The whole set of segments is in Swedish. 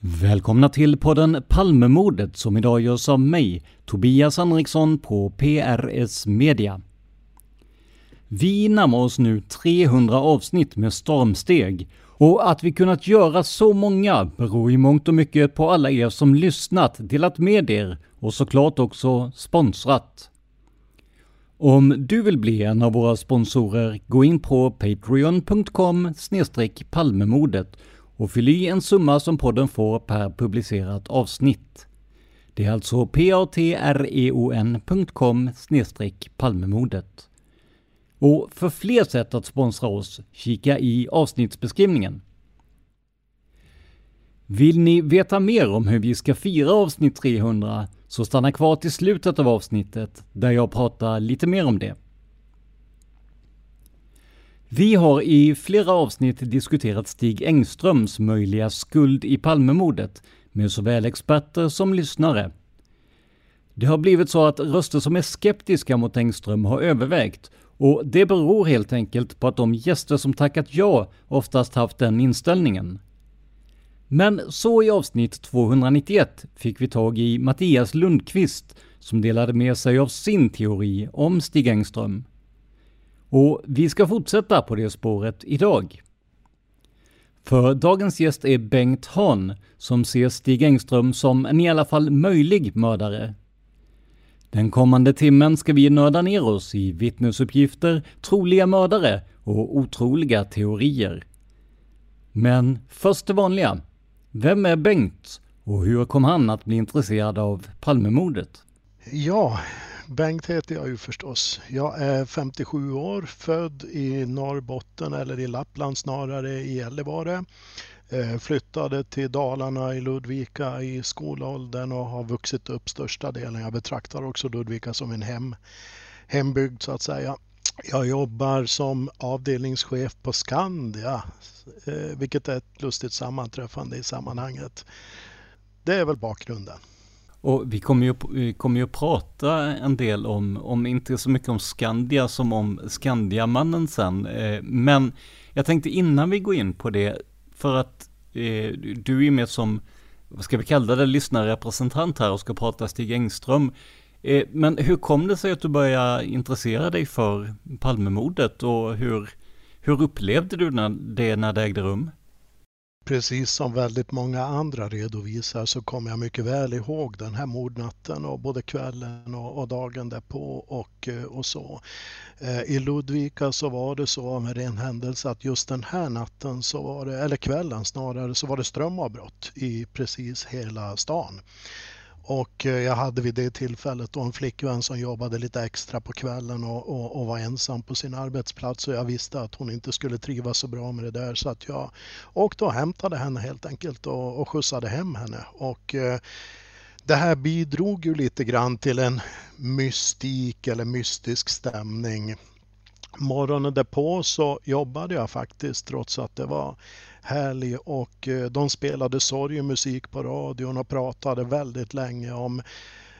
Välkomna till podden Palmemordet som idag görs av mig, Tobias Henriksson på PRS Media. Vi närmar oss nu 300 avsnitt med stormsteg och att vi kunnat göra så många beror i mångt och mycket på alla er som lyssnat, delat med er och såklart också sponsrat. Om du vill bli en av våra sponsorer, gå in på patreon.com palmemordet och fyll i en summa som podden får per publicerat avsnitt. Det är alltså patreon.com e palmemodet. Och för fler sätt att sponsra oss, kika i avsnittsbeskrivningen. Vill ni veta mer om hur vi ska fira avsnitt 300 så stanna kvar till slutet av avsnittet där jag pratar lite mer om det. Vi har i flera avsnitt diskuterat Stig Engströms möjliga skuld i Palmemordet med såväl experter som lyssnare. Det har blivit så att röster som är skeptiska mot Engström har övervägt och det beror helt enkelt på att de gäster som tackat ja oftast haft den inställningen. Men så i avsnitt 291 fick vi tag i Mattias Lundqvist som delade med sig av sin teori om Stig Engström. Och vi ska fortsätta på det spåret idag. För dagens gäst är Bengt Hahn, som ser Stig Engström som en i alla fall möjlig mördare. Den kommande timmen ska vi nörda ner oss i vittnesuppgifter, troliga mördare och otroliga teorier. Men först det vanliga. Vem är Bengt och hur kom han att bli intresserad av Palmemordet? Ja, Bengt heter jag ju förstås. Jag är 57 år, född i Norrbotten eller i Lappland snarare, i Gällivare. Eh, flyttade till Dalarna i Ludvika i skolåldern och har vuxit upp största delen. Jag betraktar också Ludvika som en hem, hembygd så att säga. Jag jobbar som avdelningschef på Skandia, eh, vilket är ett lustigt sammanträffande i sammanhanget. Det är väl bakgrunden. Och vi kommer ju, vi kommer ju att prata en del om, om inte så mycket om Skandia som om Skandiamannen sen. Eh, men jag tänkte innan vi går in på det, för att eh, du är med som, vad ska vi kalla det, lyssnarrepresentant här och ska prata Stig Engström. Eh, men hur kom det sig att du började intressera dig för Palmemordet och hur, hur upplevde du det när det ägde rum? Precis som väldigt många andra redovisar så kommer jag mycket väl ihåg den här mordnatten och både kvällen och, och dagen därpå och, eh, och så. Eh, I Ludvika så var det så av en ren händelse att just den här natten, så var det, eller kvällen snarare, så var det strömavbrott i precis hela stan. Och eh, jag hade vid det tillfället då en flickvän som jobbade lite extra på kvällen och, och, och, var ensam på sin arbetsplats och jag visste att hon inte skulle trivas så bra med det där så att jag åkte och hämtade henne helt enkelt och, och skjutsade hem henne. Och, eh, det här bidrog ju lite grann till en mystik eller mystisk stämning. Morgonen därpå så jobbade jag faktiskt trots att det var helg och eh, de spelade sorgemusik på radion och pratade väldigt länge om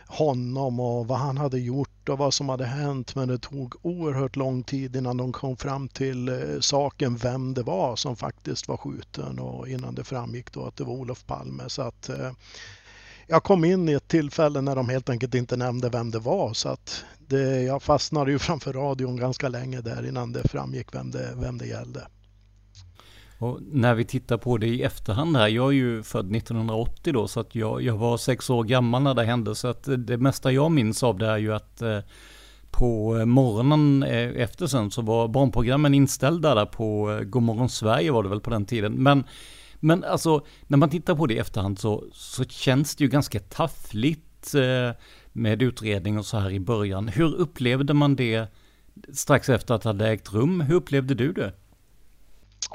honom och vad han hade gjort och vad som hade hänt men det tog oerhört lång tid innan de kom fram till eh, saken vem det var som faktiskt var skjuten och innan det framgick då att det var Olof Palme. Så att eh, jag kom in i ett tillfälle när de helt enkelt inte nämnde vem det var så att det, jag fastnade ju framför radion ganska länge där innan det framgick vem det, vem det gällde. Och när vi tittar på det i efterhand här, jag är ju född 1980 då, så att jag, jag var sex år gammal när det hände, så att det mesta jag minns av det är ju att eh, på eh, morgonen eh, efter sen så var barnprogrammen inställda där på eh, Godmorgon Sverige var det väl på den tiden. Men, men alltså, när man tittar på det i efterhand så, så känns det ju ganska taffligt eh, med utredning och så här i början. Hur upplevde man det strax efter att det hade ägt rum? Hur upplevde du det?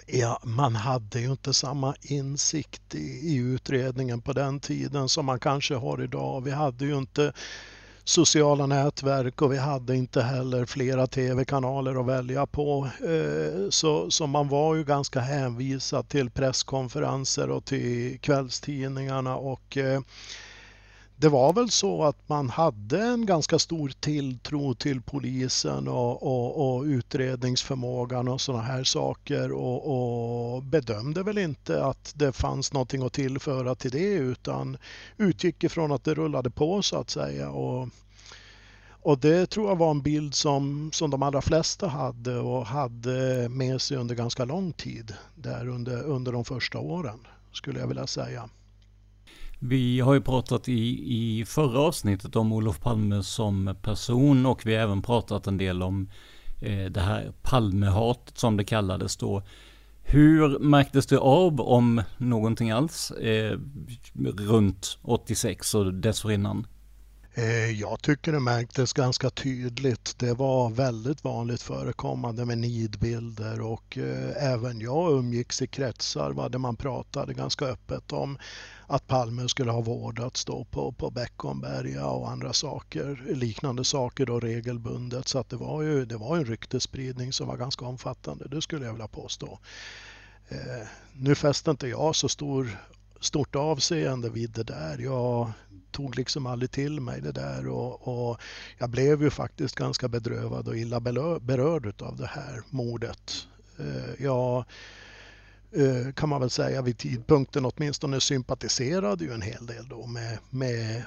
Ja, man hade ju inte samma insikt i, i, utredningen på den tiden som man kanske har idag. Vi hade ju inte sociala nätverk och vi hade inte heller flera tv-kanaler att välja på. Eh, så, så man var ju ganska hänvisad till presskonferenser och till kvällstidningarna och eh, det var väl så att man hade en ganska stor tilltro till polisen och, och, och utredningsförmågan och sådana här saker och, och, bedömde väl inte att det fanns någonting att tillföra till det utan utgick ifrån att det rullade på så att säga. Och, och det tror jag var en bild som, som de allra flesta hade och hade med sig under ganska lång tid där under, under de första åren skulle jag vilja säga. Vi har ju pratat i, i förra avsnittet om Olof Palme som person och vi har även pratat en del om eh, det här Palmehatet som det kallades då. Hur märktes det av om någonting alls eh, runt 86 och dessförinnan? Eh, jag tycker det märktes ganska tydligt. Det var väldigt vanligt förekommande med nidbilder och eh, även jag umgicks i kretsar där man pratade ganska öppet om att Palme skulle ha vårdats då på, på Beckomberga och andra saker, liknande saker då regelbundet. Så att det var ju det var en ryktesspridning som var ganska omfattande, det skulle jag vilja påstå. Eh, nu fäste inte jag så stor, stort avseende vid det där. Jag tog liksom aldrig till mig det där och, och jag blev ju faktiskt ganska bedrövad och illa berörd av det här mordet. Eh, jag Eh, kan man väl säga vid tidpunkten åtminstone sympatiserade ju en hel del då med, med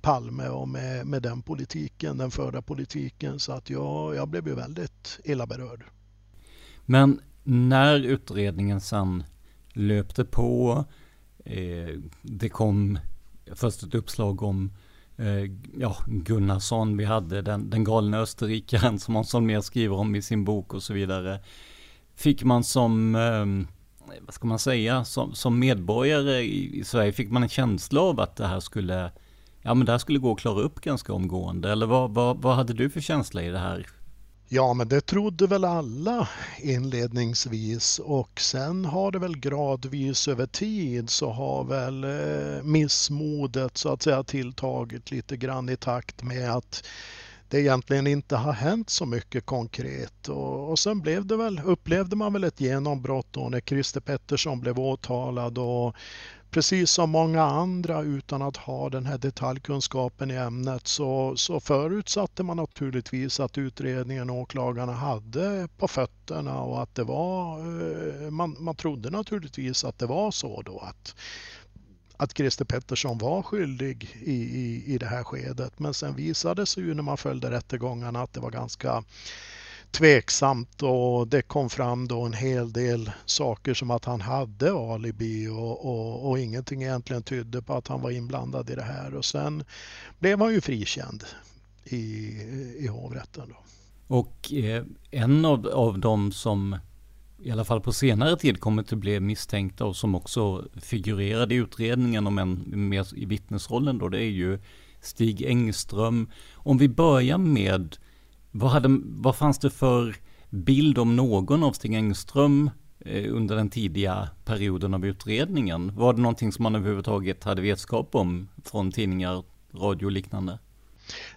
Palme och med, med den politiken, den förda politiken. Så att jag, jag blev ju väldigt illa berörd. Men när utredningen sen löpte på, eh, det kom först ett uppslag om eh, ja, Gunnarsson, vi hade den, den galna österrikaren som Hans mer skriver om i sin bok och så vidare. Fick man som eh, vad ska man säga, som, som medborgare i, i, Sverige fick man en känsla av att det här skulle, ja men det här skulle gå att klara upp ganska omgående. Eller vad, vad, vad hade du för känsla i det här? Ja, men det trodde väl alla inledningsvis och sen har det väl gradvis över tid så har väl eh, missmodet så att säga tilltagit lite grann i takt med att det egentligen inte har hänt så mycket konkret. Och, och sen blev det väl, upplevde man väl ett genombrott då när Christer Pettersson blev åtalad och precis som många andra utan att ha den här detaljkunskapen i ämnet så, så förutsatte man naturligtvis att utredningen och åklagarna hade på fötterna och att det var, eh, man, man trodde naturligtvis att det var så då att att Christer Pettersson var skyldig i, i, i det här skedet. Men sen visade det sig ju när man följde rättegångarna att det var ganska tveksamt och det kom fram då en hel del saker som att han hade alibi och, och, och ingenting egentligen tydde på att han var inblandad i det här och sen blev han ju frikänd i, i hovrätten. Då. Och eh, en av, av de som i alla fall på senare tid kommit att bli misstänkta och som också figurerade i utredningen om en mer i vittnesrollen då, det är ju Stig Engström. Om vi börjar med, vad, hade, vad fanns det för bild om någon av Stig Engström eh, under den tidiga perioden av utredningen? Var det någonting som man överhuvudtaget hade vetskap om från tidningar, radio och liknande?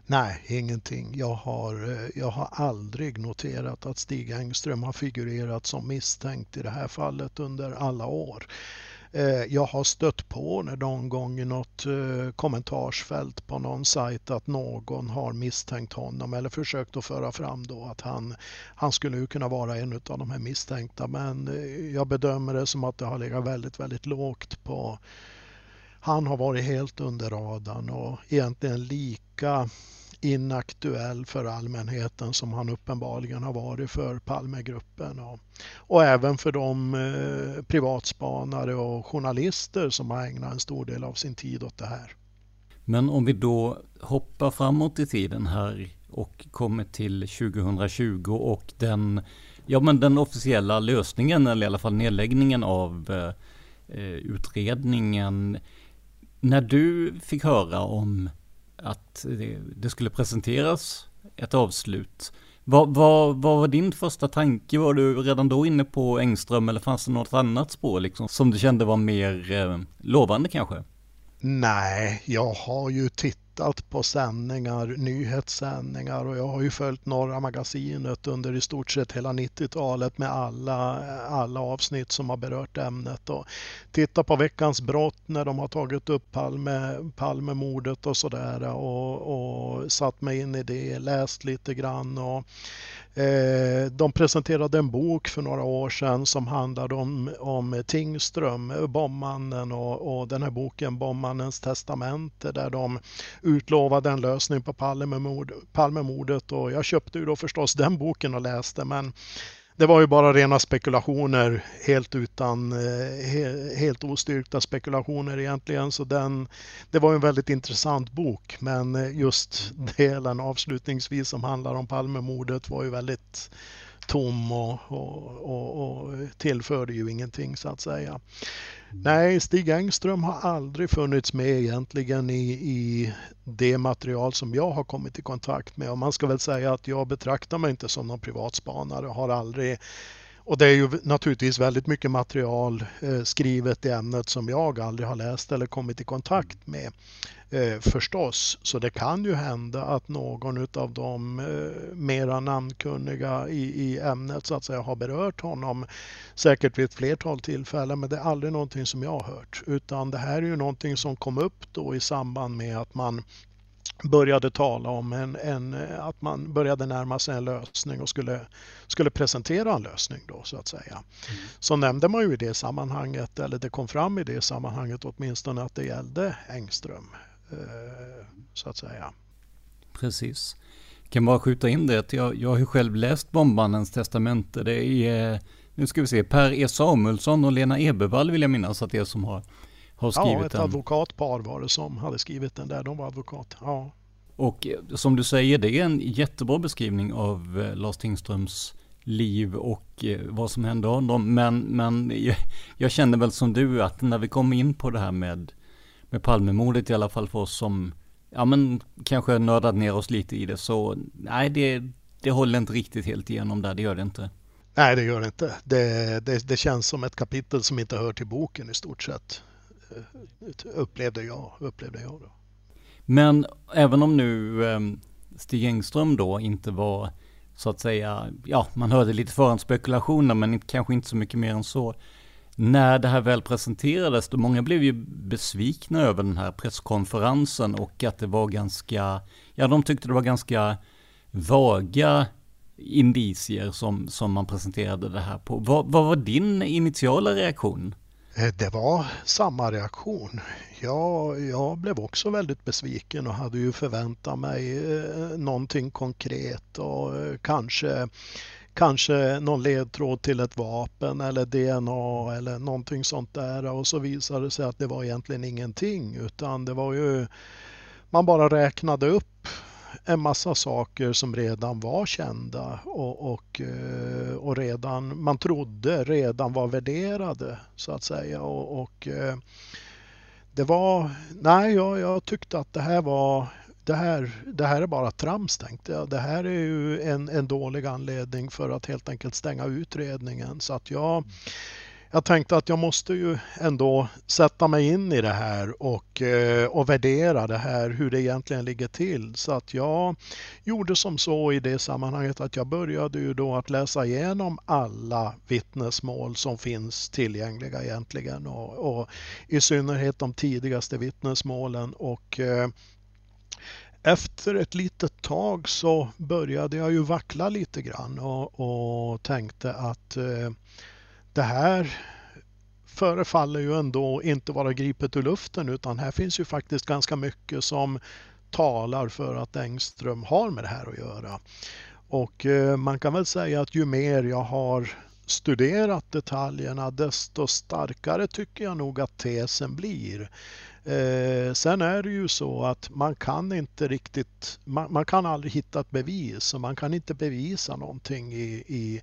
Nej, ingenting. Jag har, eh, jag har aldrig noterat att Stig Engström har figurerat som misstänkt i det här fallet under alla år. Eh, jag har stött på när någon gång i något eh, kommentarsfält på någon sajt att någon har misstänkt honom eller försökt att föra fram då att han, han skulle kunna vara en av de här misstänkta men jag bedömer det som att det har legat väldigt, väldigt lågt på han har varit helt under radarn och egentligen lika inaktuell för allmänheten som han uppenbarligen har varit för Palmegruppen och, och även för de eh, privatspanare och journalister som har ägnat en stor del av sin tid åt det här. Men om vi då hoppar framåt i tiden här och kommer till 2020 och den, ja, men den officiella lösningen eller i alla fall nedläggningen av eh, eh utredningen. När du fick höra om att det, det skulle presenteras ett avslut. Vad, vad, vad, var din första tanke? Var du redan då inne på Engström eller fanns det något annat spår liksom, som du kände var mer eh, lovande kanske? Nej, jag har ju tittat tittat på sändningar, nyhetssändningar och jag har ju följt Norra Magasinet under i stort sett hela 90-talet med alla, alla avsnitt som har berört ämnet. Och titta på Veckans brott när de har tagit upp Palme, Palmemordet och sådär och, och satt mig in i det, läst lite grann och Eh, de presenterade en bok för några år sedan som handlade om, om Tingström, bombmannen och, och den här boken Bombmannens testamente där de utlovade en lösning på Palmemordet. Och jag köpte ju då förstås den boken och läste men det var ju bara rena spekulationer, helt utan, eh, helt ostyrkta spekulationer egentligen. Så den, det var en väldigt intressant bok, men eh, just delen avslutningsvis som handlar om Palmemordet var ju väldigt tom och, och, och, och tillförde ju ingenting så att säga. Nej, Stig Engström har aldrig funnits med egentligen i, i det material som jag har kommit i kontakt med. Och man ska väl säga att jag betraktar mig inte som någon privatspanare och har aldrig och det är ju naturligtvis väldigt mycket material eh, skrivet i ämnet som jag aldrig har läst eller kommit i kontakt med eh, förstås. Så det kan ju hända att någon av de eh, mera namnkunniga i, i ämnet så att säga har berört honom säkert vid ett flertal tillfällen men det är aldrig någonting som jag har hört utan det här är ju någonting som kom upp då i samband med att man började tala om en, en, att man började närma sig en lösning och skulle, skulle presentera en lösning då så att säga. Mm. Så nämnde man ju i det sammanhanget, eller det kom fram i det sammanhanget åtminstone att det gällde Engström. Eh, så att säga. Precis. Jag kan bara skjuta in det jag, jag har ju själv läst Bombannens testamente. Det är, nu ska vi se, Per E Samuelsson och Lena Ebervall vill jag minnas att det är som har har skrivit Ja, ett den. advokatpar var det som hade skrivit den där. De var advokat. Ja. Och eh, som du säger, det är en jättebra beskrivning av eh, Lars Tingströms liv och eh, vad som hände honom. Men, men jag, känner väl som du att när vi kommer in på det här med, med Palmemordet i alla fall för oss som ja men kanske nördat ner oss lite i det så nej det, det håller inte riktigt helt igenom där, det gör det inte. Nej det gör det inte. Det, det, det känns som ett kapitel som inte hör till boken i stort sett. Upplevde jag. Upplevde jag då. Men även om nu ehm, Stig Engström då inte var så att säga, ja man hörde lite förhandsspekulationer men kanske inte så mycket mer än så. När det här väl presenterades, då många blev ju besvikna över den här presskonferensen och att det var ganska, ja de tyckte det var ganska vaga indicier som, som man presenterade det här på. Vad, vad var din initiala reaktion? Eh, det var samma reaktion. Jag, jag blev också väldigt besviken och hade ju förväntat mig eh, någonting konkret och eh, kanske kanske någon ledtråd till ett vapen eller DNA eller någonting sånt där och så visade det sig att det var egentligen ingenting utan det var ju man bara räknade upp en massa saker som redan var kända och, och, eh, och redan man trodde redan var värderade så att säga. Och, och eh, det var, nej jag, jag tyckte att det här var det här, det här är bara trams tänkte jag. Det här är ju en, en dålig anledning för att helt enkelt stänga utredningen. Så att jag, jag tänkte att jag måste ju ändå sätta mig in i det här och, eh, och värdera det här, hur det egentligen ligger till. Så att jag gjorde som så i det sammanhanget att jag började ju då att läsa igenom alla vittnesmål som finns tillgängliga egentligen och, och i synnerhet de tidigaste vittnesmålen. Och, eh, efter ett litet tag så började jag ju vackla lite grann och, och tänkte att eh, det här förefaller ju ändå inte vara gripet ur luften utan här finns ju faktiskt ganska mycket som talar för att Engström har med det här att göra. Och eh, man kan väl säga att ju mer jag har studerat detaljerna desto starkare tycker jag nog att tesen blir. Eh, sen är det ju så att man kan inte riktigt, man, man, kan aldrig hitta ett bevis och man kan inte bevisa någonting i, i,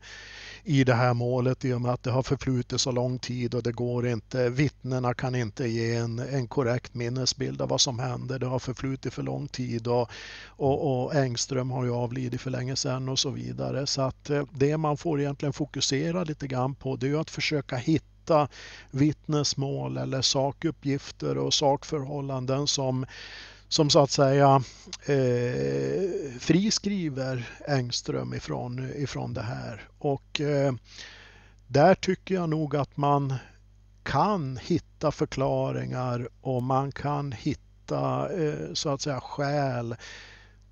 i det här målet i och med att det har förflutit så lång tid och det går inte, vittnena kan inte ge en, en korrekt minnesbild av vad som hände. Det har förflutit för lång tid och, och, och Engström har ju avlidit för länge sedan och så vidare. Så att eh, det man får egentligen fokusera lite grann på det är att försöka hitta hitta vittnesmål eller sakuppgifter och sakförhållanden som som så att säga eh, friskriver Engström ifrån, ifrån det här. Och eh, där tycker jag nog att man kan hitta förklaringar och man kan hitta eh, så att säga skäl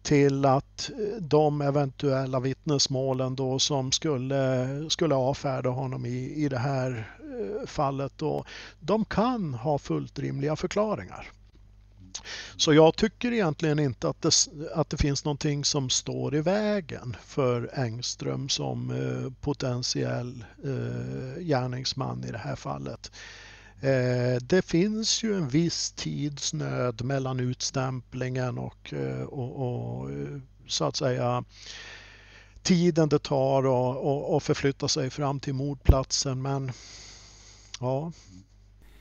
till att eh, de eventuella vittnesmålen då som skulle, skulle avfärda honom i, i det här eh, fallet då, de kan ha fullt rimliga förklaringar. Så jag tycker egentligen inte att det, att det finns någonting som står i vägen för Engström som eh, potentiell gärningsman i det här fallet. Eh, det finns ju en viss tidsnöd mellan utstämplingen och, eh, och, och eh, så att säga tiden det tar och, och, och förflytta sig fram till mordplatsen. Men ja.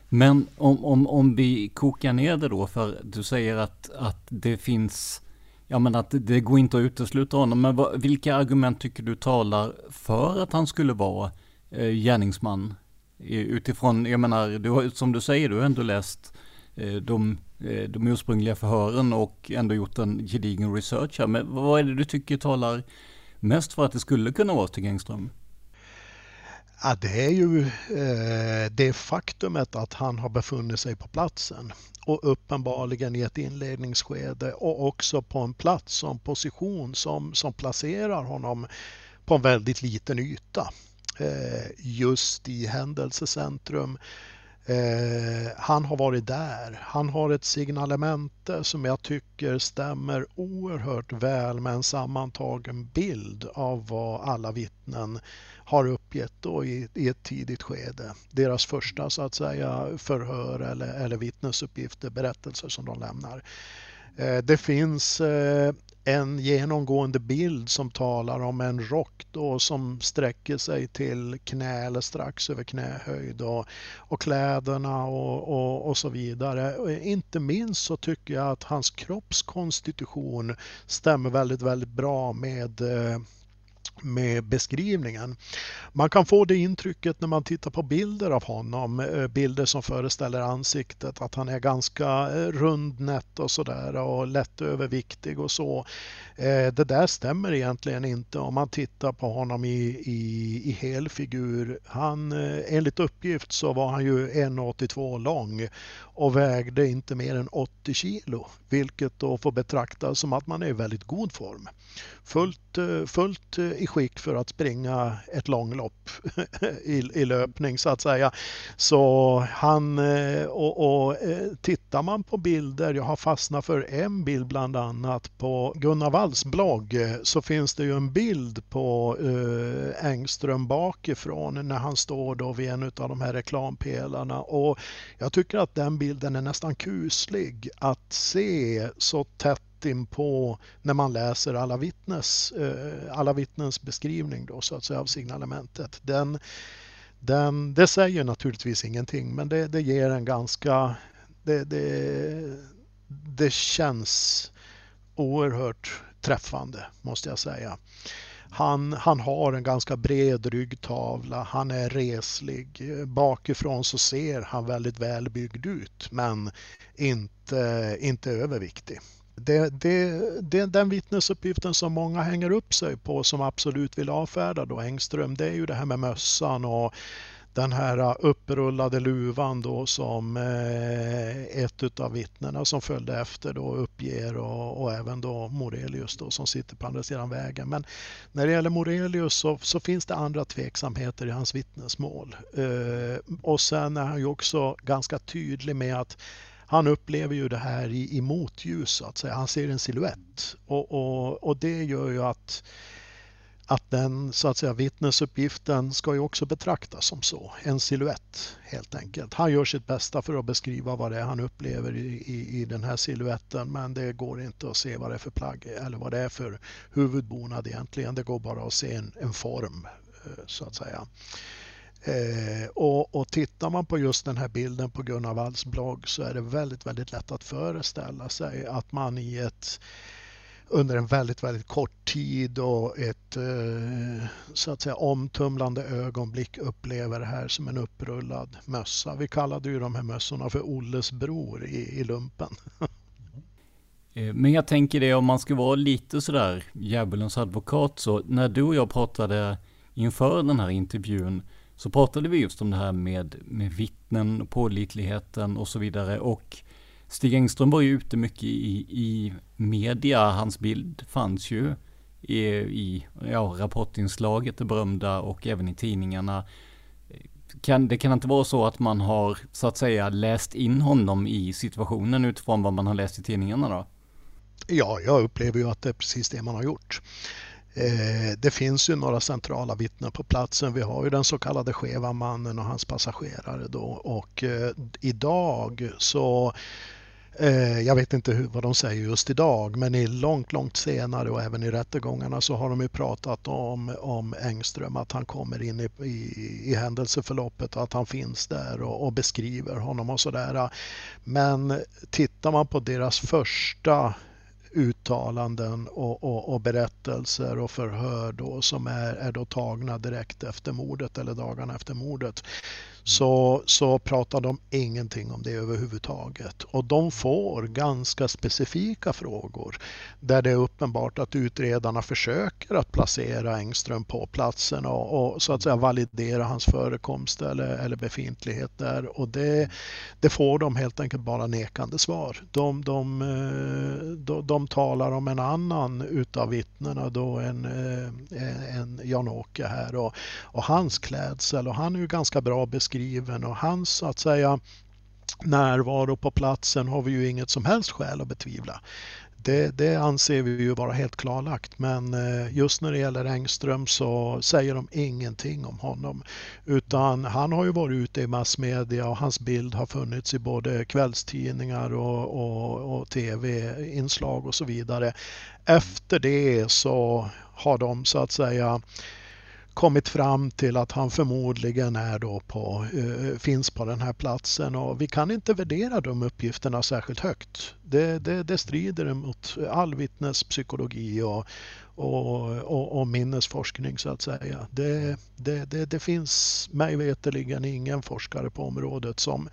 Men om, om, om vi kokar ner det då, för du säger att, att det finns, ja men att det går inte att utesluta honom. Men vad, vilka argument tycker du talar för att han skulle vara eh, gärningsman Utifrån, jag menar, du har, som du säger, du har ändå läst eh, de, eh, de ursprungliga förhören och ändå gjort en gedigen research här. Men vad är det du tycker talar mest för att det skulle kunna vara Stig Engström? Ja, det är ju eh, det faktumet att han har befunnit sig på platsen och uppenbarligen i ett inledningsskede och också på en plats och en position som, som placerar honom på en väldigt liten yta. Eh, just i händelsecentrum. Eh, han har varit där. Han har ett signalemente som jag tycker stämmer oerhört väl med en sammantagen bild av vad alla vittnen har uppgett då i, i ett tidigt skede. Deras första så att säga förhör eller, eller vittnesuppgifter, berättelser som de lämnar. Eh, det finns en genomgående bild som talar om en rock då som sträcker sig till knä eller strax över knähöjd och, och kläderna och, och, och så vidare. Inte minst så tycker jag att hans kroppskonstitution stämmer väldigt, väldigt bra med eh, med beskrivningen. Man kan få det intrycket när man tittar på bilder av honom, eh, bilder som föreställer ansiktet, att han är ganska eh, rundnätt och sådär och lättöverviktig och så. Eh, det där stämmer egentligen inte om man tittar på honom i, i, i helfigur. Han, enligt uppgift så var han ju 1,82 lång och vägde inte mer än 80 kilo, vilket då får betraktas som att man är i väldigt god form. Fullt, fullt i skick för att springa ett långlopp i, i löpning så att säga. Så han, eh, och, och eh, tittar man på bilder, jag har fastnat för en bild bland annat på Gunnar Walls blogg eh, så finns det ju en bild på Engström bakifrån när han står då vid en av de här reklampelarna och jag tycker att den bilden är nästan kuslig att se så tätt in på när man läser alla vittnes, eh, alla vittnens beskrivning då, så att säga, av signalementet. Den, den, det säger naturligtvis ingenting men det, det ger en ganska... Det, det, det känns oerhört träffande måste jag säga. Han, han har en ganska bred ryggtavla, han är reslig. Bakifrån så ser han väldigt välbyggd ut men inte, inte överviktig. Det, det, det, den vittnesuppgiften som många hänger upp sig på som absolut vill avfärda då Engström det är ju det här med mössan och den här upprullade luvan då som eh, ett av vittnena som följde efter då uppger och, och, även då Morelius då som sitter på andra sidan vägen. Men när det gäller Morelius så, så finns det andra tveksamheter i hans vittnesmål. Eh, och sen är han ju också ganska tydlig med att han upplever ju det här i, i motljus så att säga. Han ser en siluett och, och, och det gör ju att att den så att säga vittnesuppgiften ska ju också betraktas som så, en siluett helt enkelt. Han gör sitt bästa för att beskriva vad det är han upplever i, i, i den här siluetten men det går inte att se vad det är för plagg eller vad det är för huvudbonad egentligen. Det går bara att se en, en form eh, så att säga. Eh, och, och tittar man på just den här bilden på Gunnar Walls blogg så är det väldigt, väldigt lätt att föreställa sig att man i ett under en väldigt, väldigt kort tid och ett eh, så att säga omtumlande ögonblick upplever det här som en upprullad mössa. Vi kallade ju de här mössorna för Olles bror i, i lumpen. Eh, men jag tänker det om man ska vara lite sådär djävulens advokat så när du och jag pratade inför den här intervjun så pratade vi just om det här med, med vittnen, pålitligheten och så vidare. Och Stig Engström var ju ute mycket i, i media. Hans bild fanns ju i, i ja, rapportinslaget, det berömda, och även i tidningarna. Kan, det kan inte vara så att man har, så att säga, läst in honom i situationen utifrån vad man har läst i tidningarna då? Ja, jag upplever ju att det är precis det man har gjort. Eh, det finns ju några centrala vittnen på platsen. Vi har ju den så kallade skeva mannen och hans passagerare då och eh, idag så eh, jag vet inte hur, vad de säger just idag, men i långt, långt senare och även i rättegångarna så har de ju pratat om, om Engström, att han kommer in i, i, i händelseförloppet och att han finns där och, och beskriver honom och sådär. Men tittar man på deras första uttalanden och, och, och, berättelser och förhör då som är, är då tagna direkt efter mordet eller dagarna efter mordet så, så pratar de ingenting om det överhuvudtaget. Och de får ganska specifika frågor där det är uppenbart att utredarna försöker att placera Engström på platsen och, och så att säga validera hans förekomst eller, eller befintlighet där. Och det, det får de helt enkelt bara nekande svar. De, de, eh, de, de talar om en annan utav vittnena då, en, eh, en Jan-Åke här och, och hans klädsel och han är ju ganska bra beskriven beskriven och hans så att säga närvaro på platsen har vi ju inget som helst skäl att betvivla. Det, det, anser vi ju vara helt klarlagt men eh, just när det gäller Engström så säger de ingenting om honom. Utan han har ju varit ute i massmedia och hans bild har funnits i både kvällstidningar och, och, och tv-inslag och så vidare. Efter det så har de så att säga kommit fram till att han förmodligen är då på, eh, finns på den här platsen och vi kan inte värdera de uppgifterna särskilt högt. Det, det, det strider mot all vittnespsykologi och, och, och, och, minnesforskning så att säga. Det, det, det, det finns mig veterligen ingen forskare på området som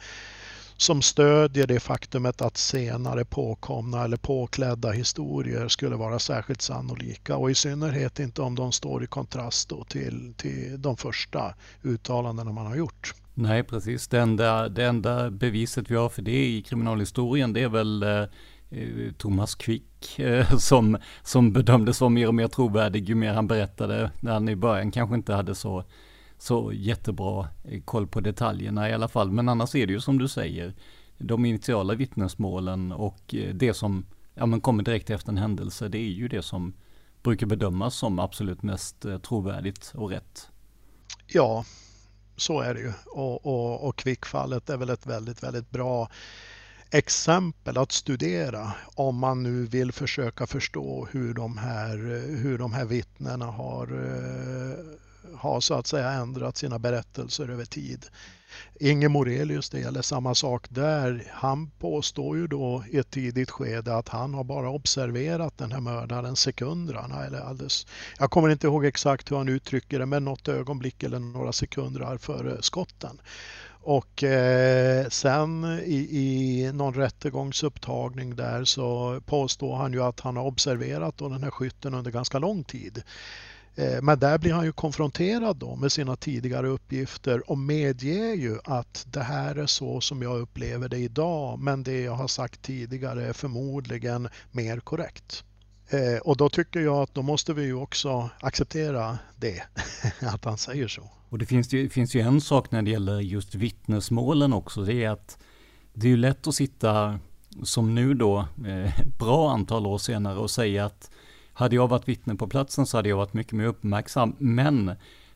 som stödjer det faktumet att senare påkomna eller påklädda historier skulle vara särskilt sannolika och i synnerhet inte om de står i kontrast till, till de första uttalandena man har gjort. Nej, precis. Det enda, det enda beviset vi har för det i kriminalhistorien det är väl eh, Thomas Quick eh, som, som bedömdes vara mer och mer trovärdig ju mer han berättade. När han i början kanske inte hade så, så jättebra eh, koll på detaljerna i alla fall. Men annars är det ju som du säger, de initiala vittnesmålen och eh, det som ja, men kommer direkt efter en händelse, det är ju det som brukar bedömas som absolut mest eh, trovärdigt och rätt. Ja, så är det ju. Och, och, och kvickfallet är väl ett väldigt, väldigt bra exempel att studera om man nu vill försöka förstå hur de här, hur de här vittnena har, har så att säga ändrat sina berättelser över tid. Inge Morelius, det gäller samma sak där. Han påstår ju då i ett tidigt skede att han har bara observerat den här mördaren sekunderna. Eller alldeles, jag kommer inte ihåg exakt hur han uttrycker det, men något ögonblick eller några sekunder före skotten. Och eh, sen i, i någon rättegångsupptagning där så påstår han ju att han har observerat då den här skytten under ganska lång tid. Eh, men där blir han ju konfronterad då med sina tidigare uppgifter och medger ju att det här är så som jag upplever det idag men det jag har sagt tidigare är förmodligen mer korrekt. Eh, och då tycker jag att då måste vi ju också acceptera det, att han säger så. Och det finns ju, finns ju en sak när det gäller just vittnesmålen också, det är att det är ju lätt att sitta som nu då, eh, bra antal år senare och säga att hade jag varit vittne på platsen så hade jag varit mycket mer uppmärksam. Men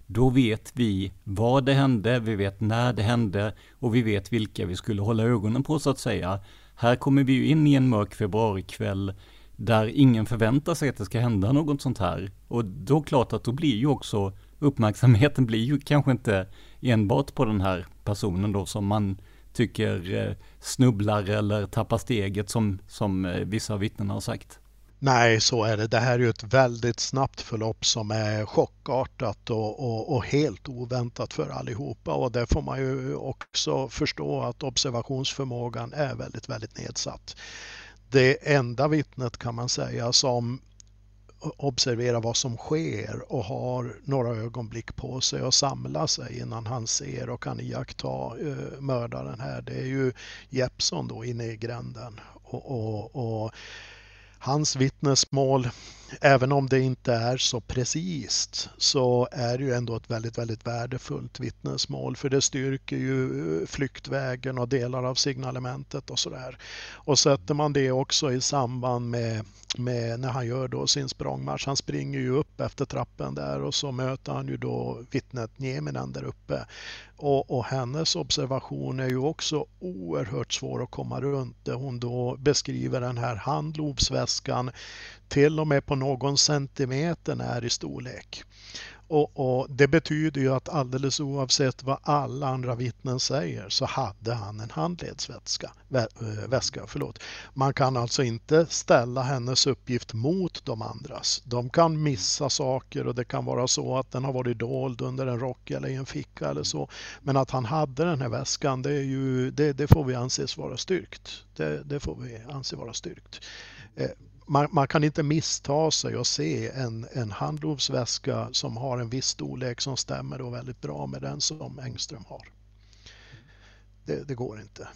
då vet vi vad det hände, vi vet när det hände och vi vet vilka vi skulle hålla ögonen på så att säga. Här kommer vi ju in i en mörk februarikväll där ingen förväntar sig att det ska hända något sånt här. Och då klart att då blir ju också uppmärksamheten blir ju kanske inte enbart på den här personen då som man tycker eh, snubblar eller tappar steget som, som eh, vissa vittnen har sagt. Nej, så är det. Det här är ju ett väldigt snabbt förlopp som är chockartat och, och, och, helt oväntat för allihopa och där får man ju också förstå att observationsförmågan är väldigt, väldigt nedsatt. Det enda vittnet kan man säga som observerar vad som sker och har några ögonblick på sig att samla sig innan han ser och kan iaktta eh, mördaren här. Det är ju Jeppson då inne i gränden. och, och, och hans vittnesmål, även om det inte är så precis, så är det ju ändå ett väldigt, väldigt värdefullt vittnesmål för det styrker ju eh, flyktvägen och delar av signalementet och sådär. Och sätter man det också i samband med, med när han gör då sin språngmarsch, han springer ju upp efter trappen där och så möter han ju då vittnet Nieminen där uppe och, och, hennes observation är ju också oerhört svår att komma runt där hon då beskriver den här handlovsväskan till och med på någon centimeter när i storlek. Och, och, Det betyder ju att alldeles oavsett vad alla andra vittnen säger så hade han en handledsväska. Vä, eh, väska, förlåt. Man kan alltså inte ställa hennes uppgift mot de andras. De kan missa saker och det kan vara så att den har varit dold under en rock eller i en ficka eller så. Men att han hade den här väskan det, är ju, det, det får vi anses vara styrkt. Det, det får vi anse vara styrkt. Eh, man, man, kan inte missta sig och se en, en handlovsväska som har en viss storlek som stämmer då väldigt bra med den som Engström har. Det, det går inte.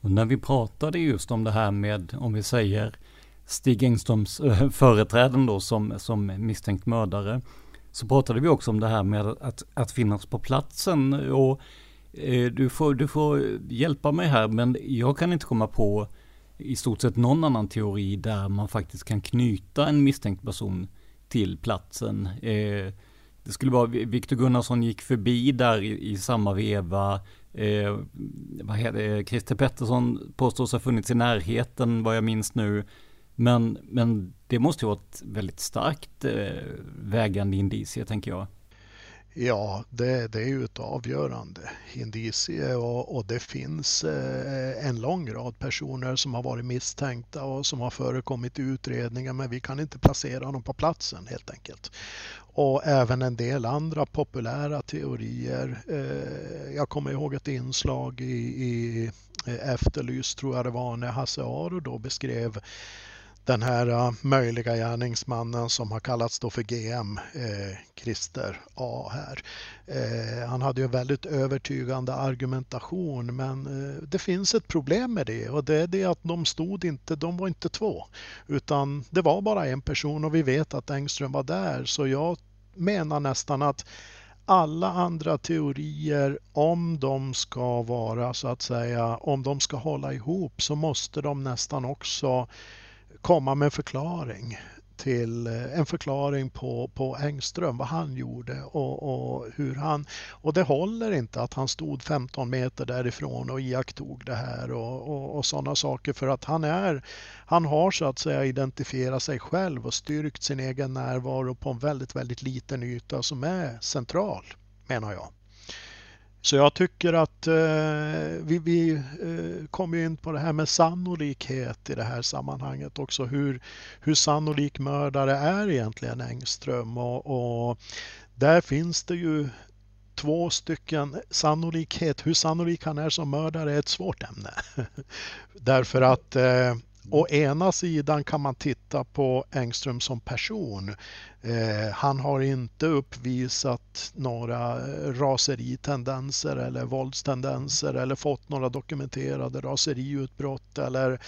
Och när vi pratade just om det här med, om vi säger Stig Engströms äh, företräden då som, som misstänkt mördare, så pratade vi också om det här med att, att finnas på platsen. Och eh, du, får, du får hjälpa mig här, men jag kan inte komma på i stort sett någon annan teori där man faktiskt kan knyta en misstänkt person till platsen. Eh, det skulle vara Viktor Gunnarsson gick förbi där i, i samma veva. Eh, vad heter? Christer Pettersson påstås ha funnits i närheten vad jag minns nu. Men, men det måste ju vara ett väldigt starkt eh, vägande indicie tänker jag. Ja, det, det är ju ett avgörande indicie och, och det finns eh, en lång rad personer som har varit misstänkta och som har förekommit i utredningar men vi kan inte placera dem på platsen helt enkelt. Och även en del andra populära teorier. Eh, jag kommer ihåg ett inslag i, i eh, Efterlyst tror jag det var när Hasse Aro då beskrev den här uh, möjliga gärningsmannen som har kallats då för GM, eh, Christer A här. Eh, han hade ju väldigt övertygande argumentation men eh, det finns ett problem med det och det är det att de stod inte, de var inte två utan det var bara en person och vi vet att Engström var där så jag menar nästan att alla andra teorier, om de ska vara så att säga, om de ska hålla ihop så måste de nästan också komma med en förklaring till eh, en förklaring på, på Engström, vad han gjorde och, och, hur han... Och det håller inte att han stod 15 meter därifrån och iakttog det här och, och, och sådana saker för att han är... Han har så att säga identifierat sig själv och styrkt sin egen närvaro på en väldigt, väldigt liten yta som är central, menar jag. Så jag tycker att eh, vi, vi eh, kommer in på det här med sannolikhet i det här sammanhanget också. Hur, hur sannolik mördare är egentligen Engström och, och där finns det ju två stycken sannolikhet. Hur sannolik han är som mördare är ett svårt ämne. Därför att eh, Å ena sidan kan man titta på Engström som person. Eh, han har inte uppvisat några eh, raseritendenser eller våldstendenser eller fått några dokumenterade raseriutbrott eller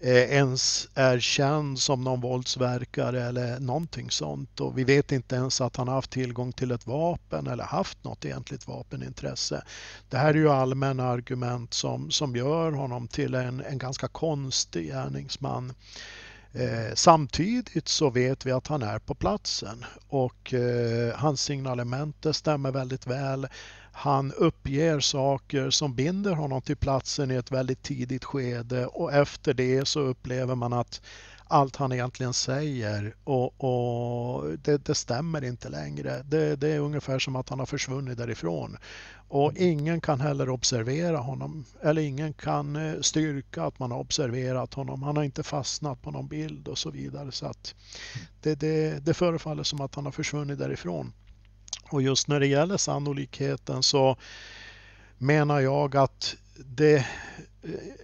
eh, ens är känd som någon våldsverkare eller någonting sånt. Och vi vet inte ens att han haft tillgång till ett vapen eller haft något egentligt vapenintresse. Det här är ju allmänna argument som, som gör honom till en, en ganska konstig gärningsman. Eh, samtidigt så vet vi att han är på platsen och eh, hans signalement stämmer väldigt väl. Han uppger saker som binder honom till platsen i ett väldigt tidigt skede och efter det så upplever man att allt han egentligen säger och, och det, det, stämmer inte längre. Det, det, är ungefär som att han har försvunnit därifrån. Och mm. ingen kan heller observera honom eller ingen kan eh, styrka att man har observerat honom. Han har inte fastnat på någon bild och så vidare. Så att det, det, det förefaller som att han har försvunnit därifrån. Och just när det gäller sannolikheten så menar jag att det eh,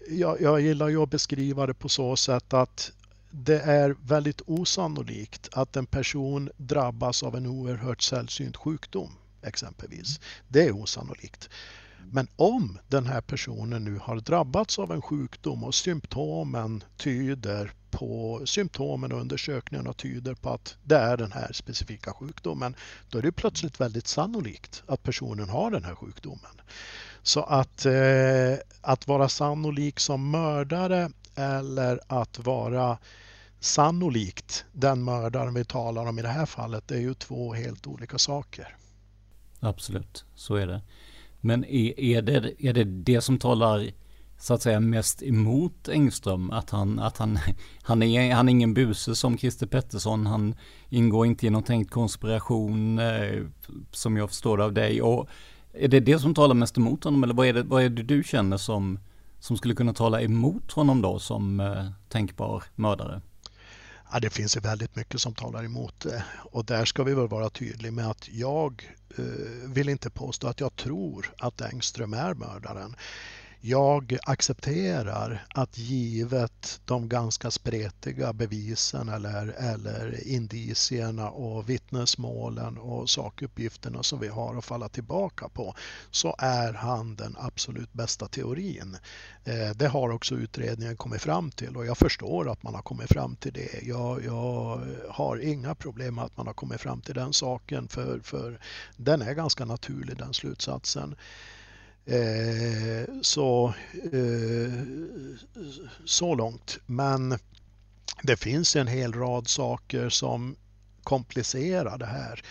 jag, jag gillar ju att beskriva det på så sätt att det är väldigt osannolikt att en person drabbas av en oerhört sällsynt sjukdom exempelvis. Det är osannolikt. Men om den här personen nu har drabbats av en sjukdom och symptomen tyder på symptomen och undersökningarna tyder på att det är den här specifika sjukdomen, då är det plötsligt väldigt sannolikt att personen har den här sjukdomen. Så att, eh, att vara sannolik som mördare eller att vara sannolikt den mördaren vi talar om i det här fallet, det är ju två helt olika saker. Absolut, så är det. Men är, är, det, är det det som talar så att säga mest emot Engström? Att han, att han, han, är, han är ingen buse som Christer Pettersson. Han ingår inte i någon tänkt konspiration eh, som jag förstår det av dig. Och är det det som talar mest emot honom? Eller vad är det, vad är det du känner som, som skulle kunna tala emot honom då som eh, tänkbar mördare? Ja, det finns ju väldigt mycket som talar emot det och där ska vi väl vara tydliga med att jag eh, vill inte påstå att jag tror att Engström är mördaren. Jag accepterar att givet de ganska spretiga bevisen eller, eller indicierna och vittnesmålen och sakuppgifterna som vi har att falla tillbaka på så är han den absolut bästa teorin. Eh, det har också utredningen kommit fram till och jag förstår att man har kommit fram till det. Jag, jag har inga problem med att man har kommit fram till den saken för, för den är ganska naturlig den slutsatsen. Eh, så, eh, så långt. Men det finns en hel rad saker som komplicerar det här.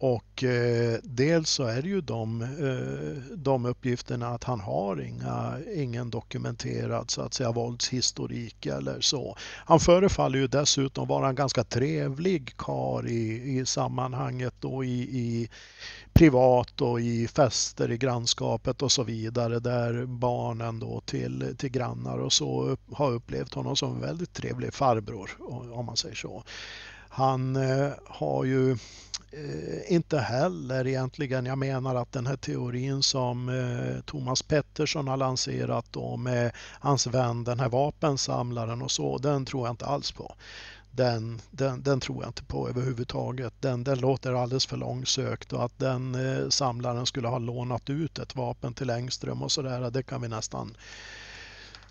Och eh, dels så är det ju de, eh, de uppgifterna att han har inga, ingen dokumenterad så att säga våldshistorik eller så. Han förefaller ju dessutom vara en ganska trevlig kar i, i sammanhanget och i, i privat och i fester i grannskapet och så vidare där barnen då till, till grannar och så har upplevt honom som en väldigt trevlig farbror om man säger så. Han eh, har ju eh, inte heller egentligen, jag menar att den här teorin som eh, Thomas Pettersson har lanserat då med hans vän, den här vapensamlaren och så, den tror jag inte alls på. Den, den, den tror jag inte på överhuvudtaget. Den, den låter alldeles för långsökt och att den eh, samlaren skulle ha lånat ut ett vapen till Engström och sådär, det kan vi nästan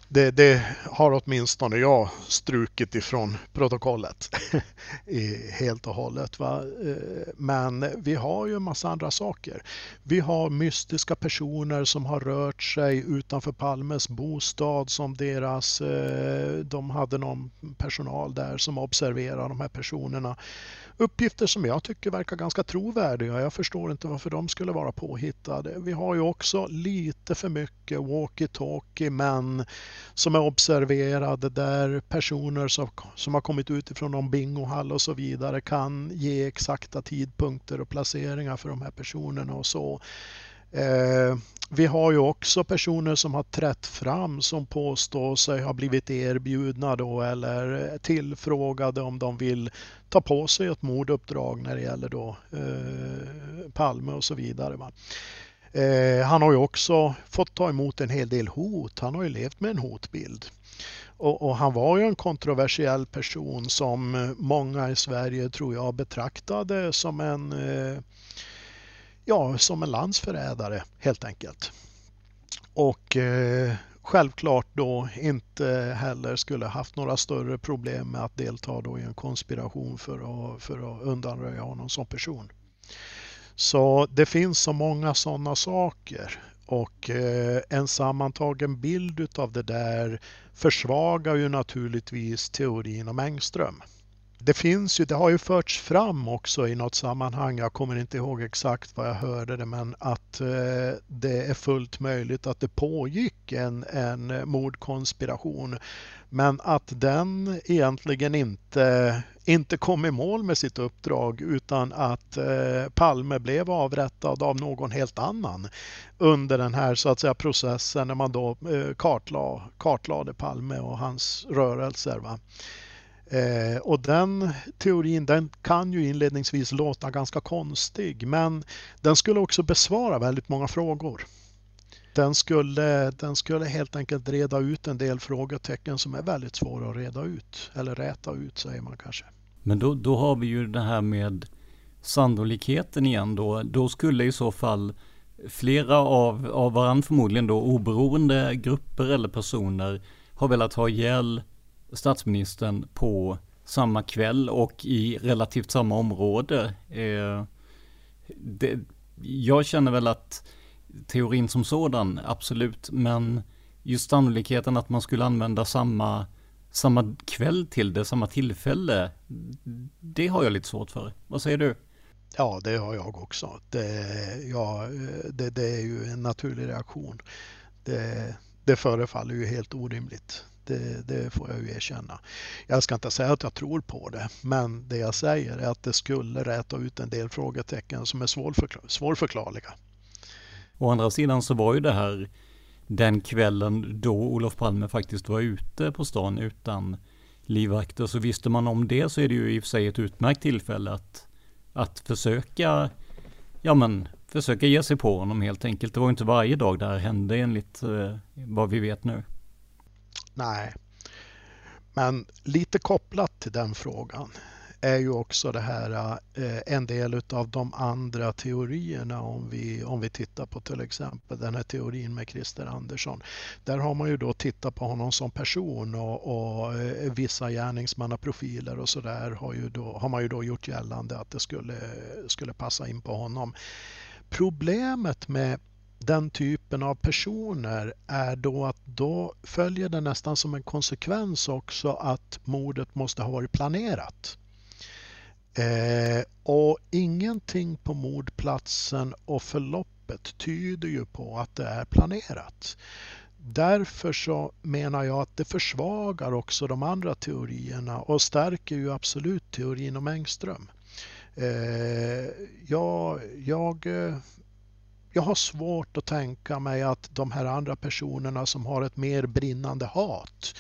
det, det, har åtminstone jag strukit ifrån protokollet helt och hållet. Va? Eh, men vi har ju en massa andra saker. Vi har mystiska personer som har rört sig utanför Palmes bostad som deras, eh, de hade någon personal där som observerar de här personerna uppgifter som jag tycker verkar ganska trovärdiga. Jag förstår inte varför de skulle vara påhittade. Vi har ju också lite för mycket walkie-talkie män som är observerade där personer som, som har kommit utifrån någon bingohall och så vidare kan ge exakta tidpunkter och placeringar för de här personerna och så. Eh, vi har ju också personer som har trätt fram som påstår sig ha blivit erbjudna då eller tillfrågade om de vill ta på sig ett morduppdrag när det gäller då eh, Palme och så vidare. Va? Eh, han har ju också fått ta emot en hel del hot. Han har ju levt med en hotbild. Och, och, han var ju en kontroversiell person som många i Sverige tror jag betraktade som en eh, ja, som en landsförrädare helt enkelt. Och eh, självklart då inte heller skulle haft några större problem med att delta då i en konspiration för att, för att undanröja honom som person. Så det finns så många sådana saker och eh, en sammantagen bild utav det där försvagar ju naturligtvis teorin om Engström det finns ju, det har ju förts fram också i något sammanhang, jag kommer inte ihåg exakt vad jag hörde det, men att eh, det är fullt möjligt att det pågick en, en mordkonspiration. Men att den egentligen inte, inte kom i mål med sitt uppdrag utan att eh, Palme blev avrättad av någon helt annan under den här så att säga processen när man då eh, kartlade, kartlade Palme och hans rörelser. Va? Eh, och den teorin den kan ju inledningsvis låta ganska konstig men den skulle också besvara väldigt många frågor. Den skulle, den skulle helt enkelt reda ut en del frågetecken som är väldigt svåra att reda ut. Eller räta ut säger man kanske. Men då, då har vi ju det här med sannolikheten igen då. Då skulle i så fall flera av, av varandra förmodligen då oberoende grupper eller personer har velat ha ihjäl statsministern på samma kväll och i relativt samma område. Eh, det, jag känner väl att teorin som sådan, absolut, men just sannolikheten att man skulle använda samma, samma kväll till det, samma tillfälle, det har jag lite svårt för. Vad säger du? Ja, det har jag också. Det, ja, det, det är ju en naturlig reaktion. Det, det förefaller ju helt orimligt. Det, det, får jag ju erkänna. Jag ska inte säga att jag tror på det, men det jag säger är att det skulle räta ut en del frågetecken som är svårförklar svårförklarliga. Å andra sidan så var ju det här den kvällen då Olof Palme faktiskt var ute på stan utan livvakter. Så visste man om det så är det ju i och för sig ett utmärkt tillfälle att, att försöka, ja men, försöka ge sig på honom helt enkelt. Det var inte varje dag det här hände enligt eh, vad vi vet nu. Nej. Men lite kopplat till den frågan är ju också det här eh, en del av de andra teorierna om vi, om vi tittar på till exempel den här teorin med Christer Andersson. Där har man ju då tittat på honom som person och, och eh, vissa gärningsmannaprofiler och så där har, ju då, har man ju då gjort gällande att det skulle, skulle passa in på honom. Problemet med den typen av personer är då att då följer det nästan som en konsekvens också att mordet måste ha varit planerat. Eh, och ingenting på mordplatsen och förloppet tyder ju på att det är planerat. Därför så menar jag att det försvagar också de andra teorierna och stärker ju absolut teorin om Engström. Eh, jag, jag eh, jag har svårt att tänka mig att de här andra personerna som har ett mer brinnande hat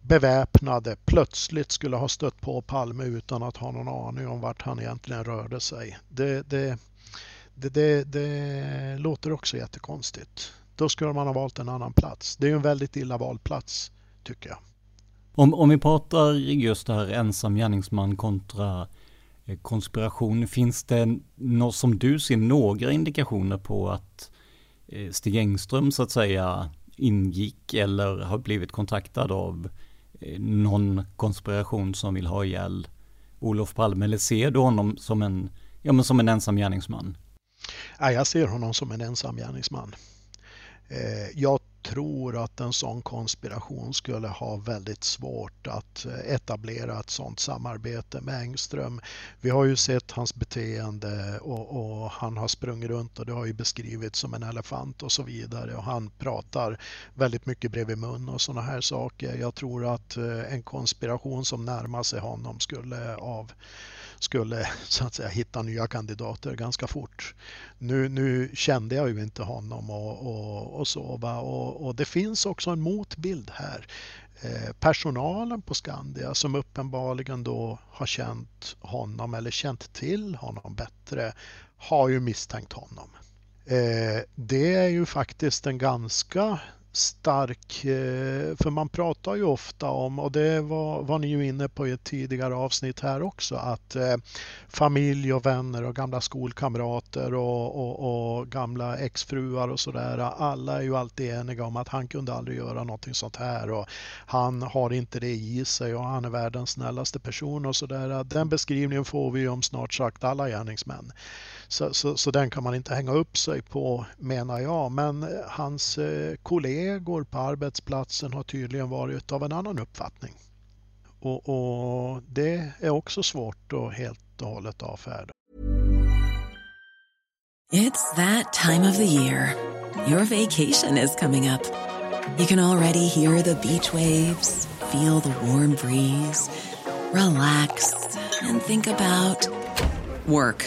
beväpnade plötsligt skulle ha stött på Palme utan att ha någon aning om vart han egentligen rörde sig. Det, det, det, det, det låter också jättekonstigt. Då skulle man ha valt en annan plats. Det är ju en väldigt illa vald plats, tycker jag. Om, om vi pratar just det här ensam gärningsman kontra eh, Eh, konspiration, finns det något som du ser några indikationer på att eh, Stig Engström så att säga ingick eller har blivit kontaktad av eh, någon konspiration som vill ha ihjäl Olof Palme? Eller ser du honom som en, ja, men som en ensam gärningsman? Ja, jag ser honom som en ensam gärningsman. Jag tror att en sån konspiration skulle ha väldigt svårt att eh, etablera ett sånt samarbete med Engström. Vi har ju sett hans beteende och, och, han har sprungit runt och det har ju beskrivits som en elefant och så vidare och han pratar väldigt mycket bredvid mun och sådana här saker. Jag tror att eh, en konspiration som närmar sig honom skulle av skulle så att säga hitta nya kandidater ganska fort. Nu, nu kände jag ju inte honom och, och, och så va? Och, och det finns också en motbild här. Eh, personalen på Skandia som uppenbarligen då har känt honom eller känt till honom bättre har ju misstänkt honom. Eh, det är ju faktiskt en ganska stark, eh, för man pratar ju ofta om, och det var, var ni ju inne på i ett tidigare avsnitt här också, att eh, familj och vänner och gamla skolkamrater och, och, och gamla exfruar och sådär, alla är ju alltid eniga om att han kunde aldrig göra någonting sånt här och han har inte det i sig och han är världens snällaste person och sådär. Den beskrivningen får vi om snart sagt alla gärningsmän. Så, så, så, den kan man inte hänga upp sig på menar jag. Men eh, hans eh, kollegor på arbetsplatsen har tydligen varit av en annan uppfattning. Och, och det är också svårt att helt och hållet avfärda. It's that time of the year. Your vacation is coming up. You can already hear the beach waves, feel the warm breeze, relax and think about work.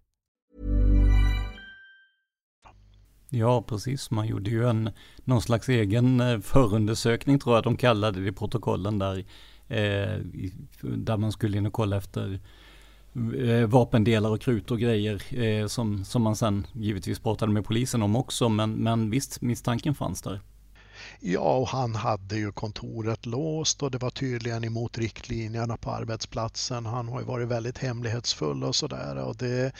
Ja, precis. Man gjorde ju en, någon slags egen eh, förundersökning tror jag de kallade det i protokollen där. Eh, där man skulle in och kolla efter eh, vapendelar och krut och grejer eh, som, som man sen givetvis pratade med polisen om också. Men, men visst, misstanken fanns där. Ja, och han hade ju kontoret låst och det var tydligen emot riktlinjerna på arbetsplatsen. Han har ju varit väldigt hemlighetsfull och sådär och det,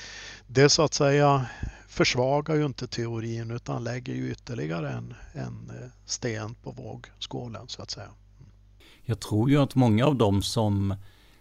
det så att säga försvagar ju inte teorin utan lägger ju ytterligare en, en eh, sten på vågskålen så att säga. Jag tror ju att många av dem som,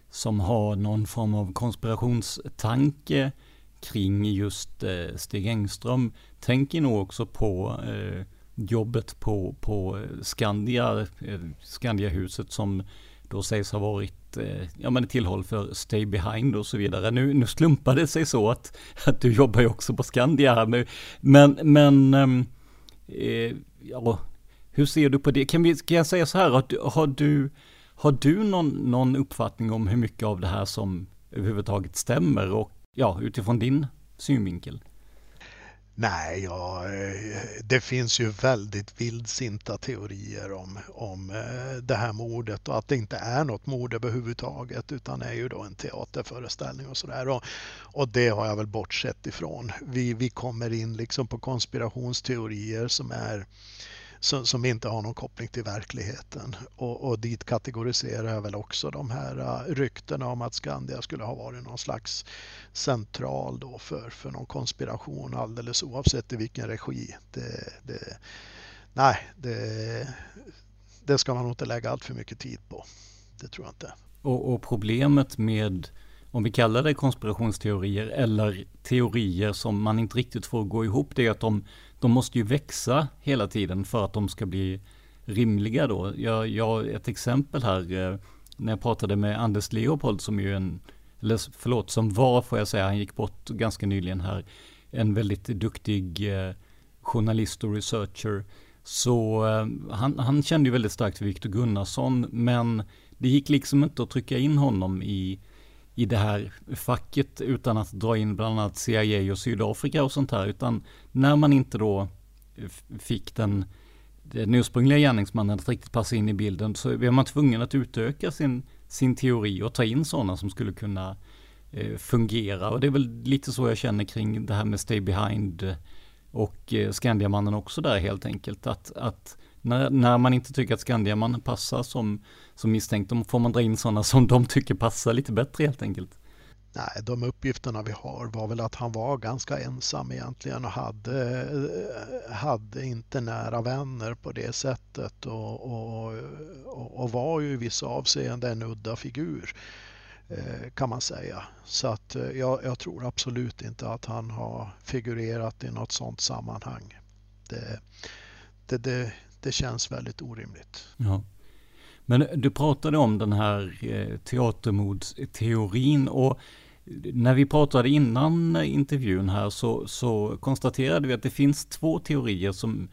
som har någon form av konspirationstanke kring just eh, Stig Engström tänker nog också på eh, jobbet på, på eh, Skandia, eh, Skandiahuset som då sägs ha varit eh, ja, men tillhåll för Stay Behind och så vidare. Nu, nu slumpade det sig så att, att du jobbar ju också på Skandia här nu. Men, men ehm, eh, ja, hur ser du på det? Kan, vi, kan jag säga så här, att har du, har du någon, någon uppfattning om hur mycket av det här som överhuvudtaget stämmer och ja, utifrån din synvinkel? Nej, ja, eh, det finns ju väldigt vildsinta teorier om, om eh, det här mordet och att det inte är något mord överhuvudtaget utan är ju då en teaterföreställning och sådär. Och, och det har jag väl bortsett ifrån. Vi, vi kommer in liksom på konspirationsteorier som är som, som inte har någon koppling till verkligheten. Och, och dit kategoriserar jag väl också de här äh, ryktena om att Skandia skulle ha varit någon slags central då för, för någon konspiration alldeles oavsett i vilken regi. Det, det, nej, det, det ska man nog inte lägga allt för mycket tid på. Det tror jag inte. Och, och problemet med om vi kallar det konspirationsteorier eller teorier som man inte riktigt får gå ihop, det är att de, de måste ju växa hela tiden för att de ska bli rimliga då. Jag, jag ett exempel här, eh, när jag pratade med Anders Leopold som ju en, eller förlåt, som var får jag säga, han gick bort ganska nyligen här, en väldigt duktig eh, journalist och researcher. Så eh, han, han kände ju väldigt starkt för Viktor Gunnarsson, men det gick liksom inte att trycka in honom i i det här facket utan att dra in bland annat CIA och Sydafrika och sånt här. Utan när man inte då fick den, den ursprungliga gärningsmannen att riktigt passa in i bilden så är man tvungen att utöka sin, sin teori och ta in sådana som skulle kunna eh, fungera. Och det är väl lite så jag känner kring det här med Stay Behind och eh, Skandiamannen också där helt enkelt. Att, att när, när man inte tycker att Skandiamannen passar som, som misstänkt, då får man dra in sådana som de tycker passar lite bättre helt enkelt. Nej, de uppgifterna vi har var väl att han var ganska ensam egentligen och hade, hade inte nära vänner på det sättet och, och, och var ju i vissa avseenden en udda figur eh, kan man säga. Så att eh, jag, jag, tror absolut inte att han har figurerat i något sådant sammanhang. Det, det, det, det känns väldigt orimligt. Ja. Men du pratade om den här eh, teatermodsteorin och när vi pratade innan intervjun här så, så konstaterade vi att det finns två teorier som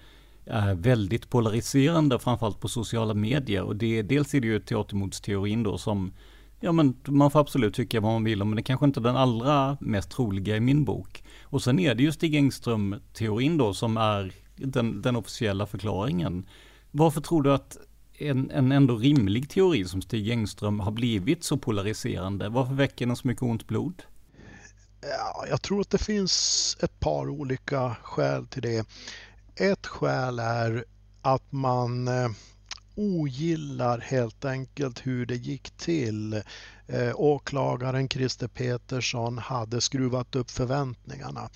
är väldigt polariserande, framförallt på sociala medier. Och det, dels är det ju teatermodsteorin då som, ja men man får absolut tycka vad man vill om, men det kanske inte är den allra mest troliga i min bok. Och sen är det ju Stig Engström-teorin då som är den, den officiella förklaringen. Varför tror du att en, en ändå rimlig teori som Stig Engström har blivit så polariserande? Varför väcker den så mycket ont blod? Ja, jag tror att det finns ett par olika skäl till det. Ett skäl är att man eh, ogillar helt enkelt hur det gick till. Eh, åklagaren Christer Petersson hade skruvat upp förväntningarna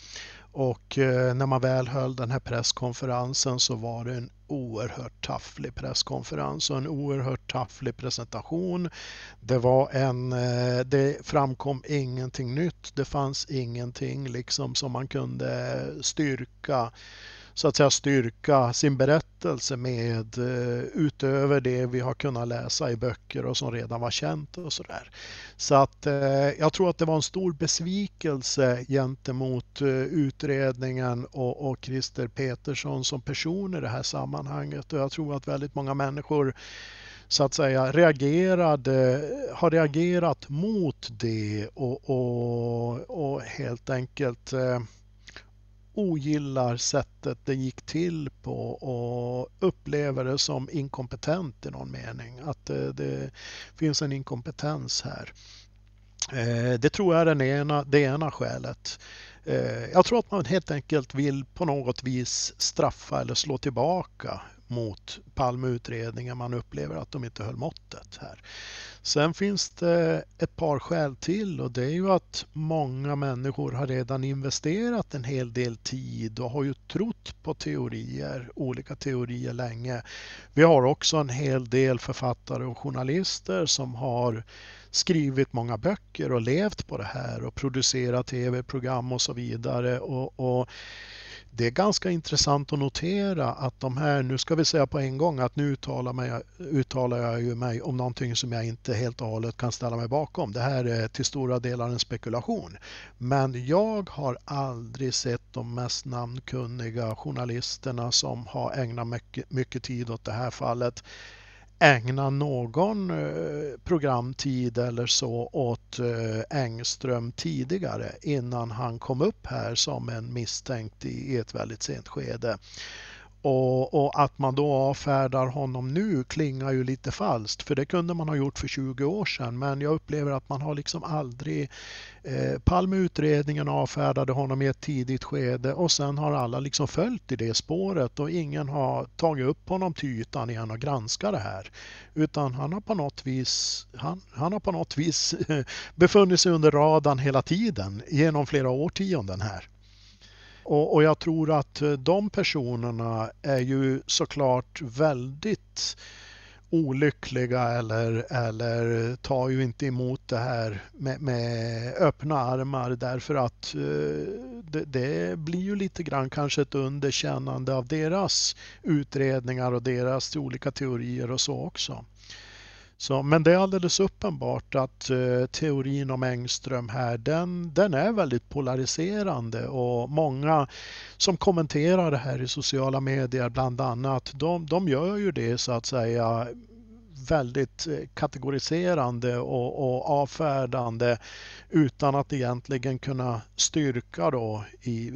och eh, när man väl höll den här presskonferensen så var det en oerhört tafflig presskonferens och en oerhört tafflig presentation. Det var en, eh, det framkom ingenting nytt. Det fanns ingenting liksom som man kunde styrka så att säga styrka sin berättelse med eh, utöver det vi har kunnat läsa i böcker och som redan var känt och sådär. Så att eh, jag tror att det var en stor besvikelse gentemot eh, utredningen och, och Christer Petersson som person i det här sammanhanget och jag tror att väldigt många människor så att säga reagerade, har reagerat mot det och, och, och helt enkelt ogillar sättet det gick till på och upplever det som inkompetent i någon mening. Att det, det finns en inkompetens här. Eh, det tror jag är den ena, det ena skälet. Eh, jag tror att man helt enkelt vill på något vis straffa eller slå tillbaka mot Palmeutredningen. Man upplever att de inte höll måttet här. Sen finns det ett par skäl till och det är ju att många människor har redan investerat en hel del tid och har ju trott på teorier, olika teorier länge. Vi har också en hel del författare och journalister som har skrivit många böcker och levt på det här och producerat tv-program och så vidare. Och, och det är ganska intressant att notera att de här, nu ska vi säga på en gång att nu uttalar, mig, uttalar jag ju mig om någonting som jag inte helt och hållet kan ställa mig bakom. Det här är till stora delar en spekulation. Men jag har aldrig sett de mest namnkunniga journalisterna som har ägnat mycket, mycket tid åt det här fallet ägna någon eh, programtid eller så åt eh, Engström tidigare innan han kom upp här som en misstänkt i ett väldigt sent skede. Och, och, att man då avfärdar honom nu klingar ju lite falskt för det kunde man ha gjort för 20 år sedan men jag upplever att man har liksom aldrig eh, Palmeutredningen avfärdade honom i ett tidigt skede och sen har alla liksom följt i det spåret och ingen har tagit upp honom till ytan igen och granskat det här. Utan han har på något vis, han, han har på något vis befunnit sig under radarn hela tiden genom flera årtionden här. Och, och jag tror att eh, de personerna är ju såklart väldigt olyckliga eller, eller tar ju inte emot det här med, med öppna armar därför att eh, det, det, blir ju lite grann kanske ett underkännande av deras utredningar och deras olika teorier och så också. Så, men det är alldeles uppenbart att eh, teorin om Engström här den, den är väldigt polariserande och många som kommenterar det här i sociala medier bland annat de, de gör ju det så att säga väldigt eh, kategoriserande och, och avfärdande utan att egentligen kunna styrka då i,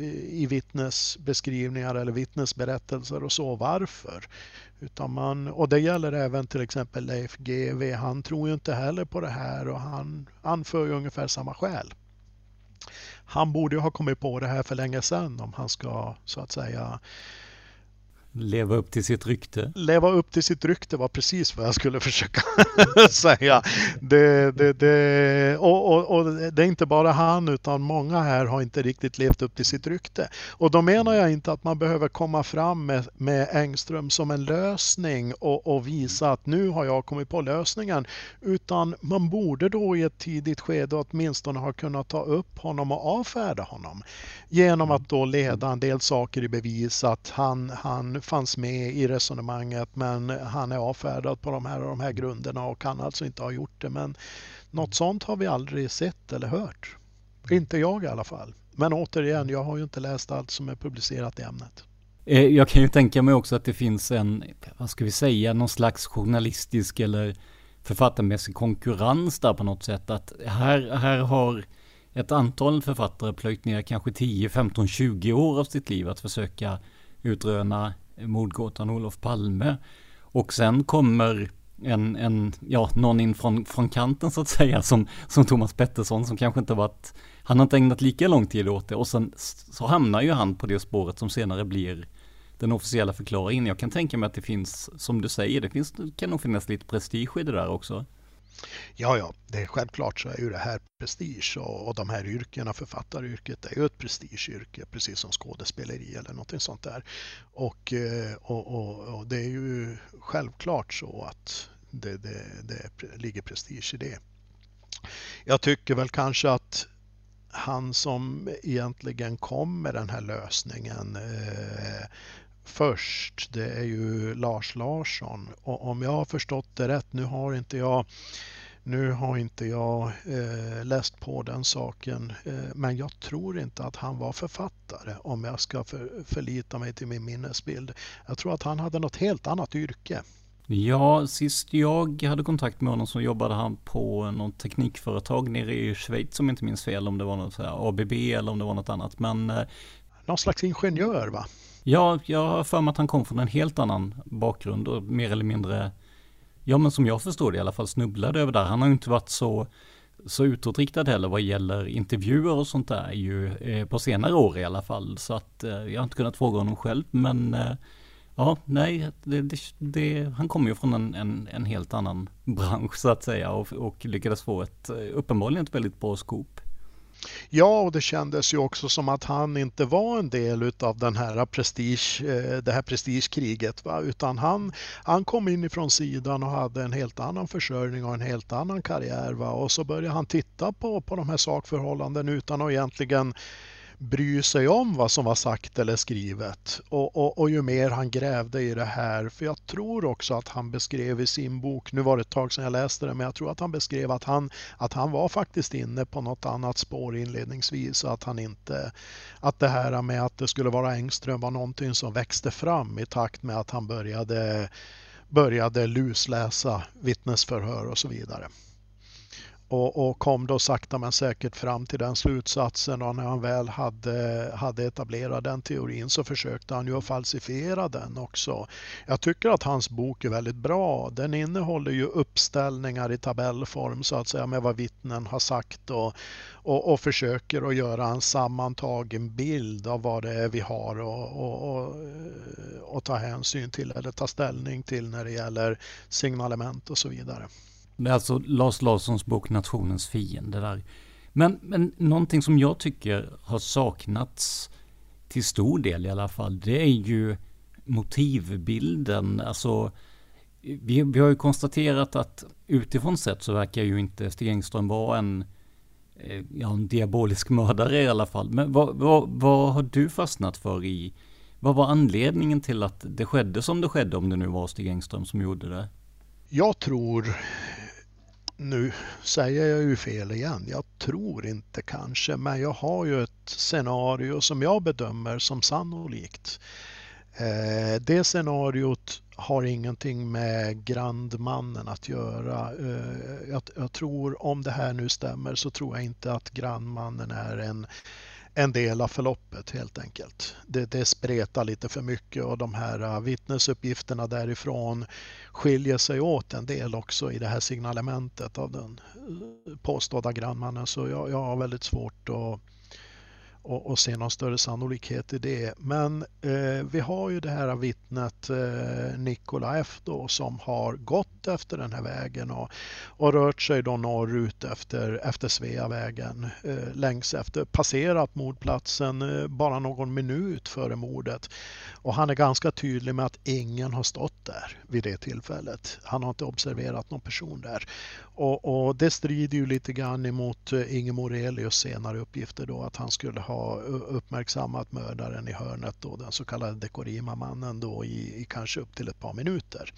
i vittnesbeskrivningar eller vittnesberättelser och så varför. Utan man, och det gäller även till exempel Leif GW. Han tror ju inte heller på det här och han anför ju ungefär samma skäl. Han borde ha kommit på det här för länge sedan om han ska så att säga Leva upp till sitt rykte? Leva upp till sitt rykte var precis vad jag skulle försöka säga. Det, det, det, och, och, och, det är inte bara han utan många här har inte riktigt levt upp till sitt rykte. Och då menar jag inte att man behöver komma fram med, med Engström som en lösning och, och visa att nu har jag kommit på lösningen. Utan man borde då i ett tidigt skede åtminstone ha kunnat ta upp honom och avfärda honom. Genom att då leda en del saker i bevis att han, han fanns med i resonemanget men han är avfärdad på de här och de här grunderna och kan alltså inte ha gjort det. Men något sånt har vi aldrig sett eller hört. Inte jag i alla fall. Men återigen, jag har ju inte läst allt som är publicerat i ämnet. Eh, jag kan ju tänka mig också att det finns en, vad ska vi säga, någon slags journalistisk eller författarmässig konkurrens där på något sätt. Att här, här har ett antal författare plöjt ner kanske 10, 15, 20 år av sitt liv att försöka utröna mordgåtan Olof Palme. Och sen kommer en, en, ja, någon in från, från kanten så att säga, som, som Thomas Pettersson som kanske inte varit, han har inte ägnat lika lång tid åt det och sen så hamnar ju han på det spåret som senare blir den officiella förklaringen. Jag kan tänka mig att det finns, som du säger, det finns, kan nog finnas lite prestige i det där också. Ja, ja, det är självklart så är ju det här prestige och, och de här yrkena, författaryrket, är ju ett prestigeyrke precis som skådespeleri eller någonting sånt där. Och, eh, och, och, och det är ju självklart så att det, det, det ligger prestige i det. Jag tycker väl kanske att han som egentligen kom med den här lösningen eh, först, det är ju Lars Larsson. Och om jag har förstått det rätt, nu har inte jag nu har inte jag eh, läst på den saken, eh, men jag tror inte att han var författare om jag ska för, förlita mig till min minnesbild. Jag tror att han hade något helt annat yrke. Ja, sist jag hade kontakt med honom så jobbade han på något teknikföretag nere i Schweiz om jag inte minns fel, om det var något ABB eller om det var något annat. Men, eh, någon slags ingenjör va? Ja, jag har för mig att han kom från en helt annan bakgrund och mer eller mindre, ja men som jag förstår det i alla fall, snubblade över där. Han har ju inte varit så, så utåtriktad heller vad gäller intervjuer och sånt där ju eh, på senare år i alla fall. Så att eh, jag har inte kunnat fråga honom själv men eh, ja, nej, det, det, det, han kommer ju från en, en, en, helt annan bransch så att säga och, och lyckades få ett eh, uppenbarligen ett väldigt bra skop. Ja, och det kändes ju också som att han inte var en del av den här prestige, eh, det här prestigekriget. Va? Utan han, han kom inifrån sidan och hade en helt annan försörjning och en helt annan karriär. Va? Och så började han titta på, på de här sakförhållanden utan att egentligen bry sig om vad som var sagt eller skrivet. Och, och, och, ju mer han grävde i det här, för jag tror också att han beskrev i sin bok, nu var det ett tag sedan jag läste det, men jag tror att han beskrev att han, att han var faktiskt inne på något annat spår inledningsvis. Att han inte, att det här med att det skulle vara Engström var någonting som växte fram i takt med att han började började lusläsa vittnesförhör och så vidare. Och, och, kom då sakta men säkert fram till den slutsatsen och när han väl hade, hade etablerat den teorin så försökte han ju att falsifiera den också. Jag tycker att hans bok är väldigt bra. Den innehåller ju uppställningar i tabellform så att säga med vad vittnen har sagt och, och, och försöker att göra en sammantagen bild av vad det är vi har att ta hänsyn till eller ta ställning till när det gäller signalement och så vidare. Det är alltså Lars Larssons bok Nationens fiende där. Men, men någonting som jag tycker har saknats till stor del i alla fall, det är ju motivbilden. Alltså, vi, vi har ju konstaterat att utifrån sett så verkar ju inte Stig Engström vara en, eh, ja, en diabolisk mördare i alla fall. Men vad, vad, vad har du fastnat för i, vad var anledningen till att det skedde som det skedde om det nu var Stig Engström som gjorde det? Jag tror nu säger jag ju fel igen. Jag tror inte kanske, men jag har ju ett scenario som jag bedömer som sannolikt. Eh, det scenariot har ingenting med grandmannen att göra. Eh, jag, jag, tror, om det här nu stämmer, så tror jag inte att grandmannen är en en del av förloppet helt enkelt. Det, det spretar lite för mycket och de här äh, vittnesuppgifterna därifrån skiljer sig åt en del också i det här signalementet av den äh, påstådda grannmannen. Så jag, jag har väldigt svårt att och, och se någon större sannolikhet i det. Men eh, vi har ju det här vittnet eh, Nikola F då som har gått efter den här vägen och, och rört sig då norrut efter, efter Sveavägen eh, längs efter, passerat mordplatsen eh, bara någon minut före mordet. Och han är ganska tydlig med att ingen har stått där vid det tillfället. Han har inte observerat någon person där. Och, och det strider ju lite grann emot eh, Inge Morelius senare uppgifter då att han skulle ha uppmärksammat mördaren i hörnet då, den så kallade Dekorima-mannen då i, i, kanske upp till ett par minuter.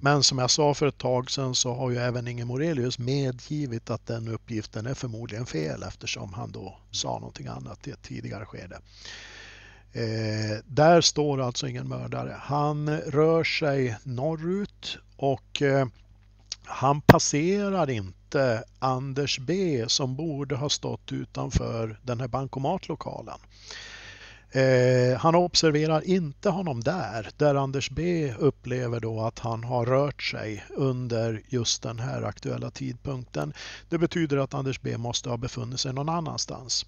Men som jag sa för ett tag sedan så har ju även Inge Morelius medgivit att den uppgiften är förmodligen fel eftersom han då sa någonting annat i ett tidigare skede. Eh, där står alltså ingen mördare. Han rör sig norrut och eh, han passerar inte Anders B som borde ha stått utanför den här bankomatlokalen. Eh, han observerar inte honom där, där Anders B upplever då att han har rört sig under just den här aktuella tidpunkten. Det betyder att Anders B måste ha befunnit sig någon annanstans.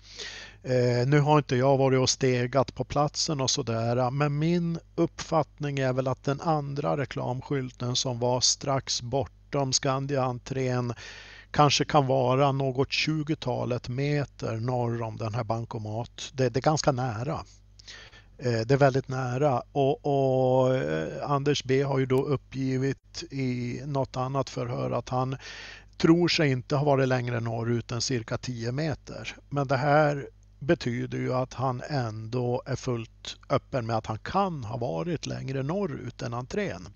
Eh, nu har inte jag varit och stegat på platsen och sådär, men min uppfattning är väl att den andra reklamskylten som var strax bortom Skandia-entrén kanske kan vara något 20-talet meter norr om den här bankomat. Det, det är ganska nära. Eh, det är väldigt nära och, och, eh, Anders B har ju då uppgivit i något annat förhör att han tror sig inte ha varit längre norrut än cirka 10 meter. Men det här betyder ju att han ändå är fullt öppen med att han kan ha varit längre norrut än entrén.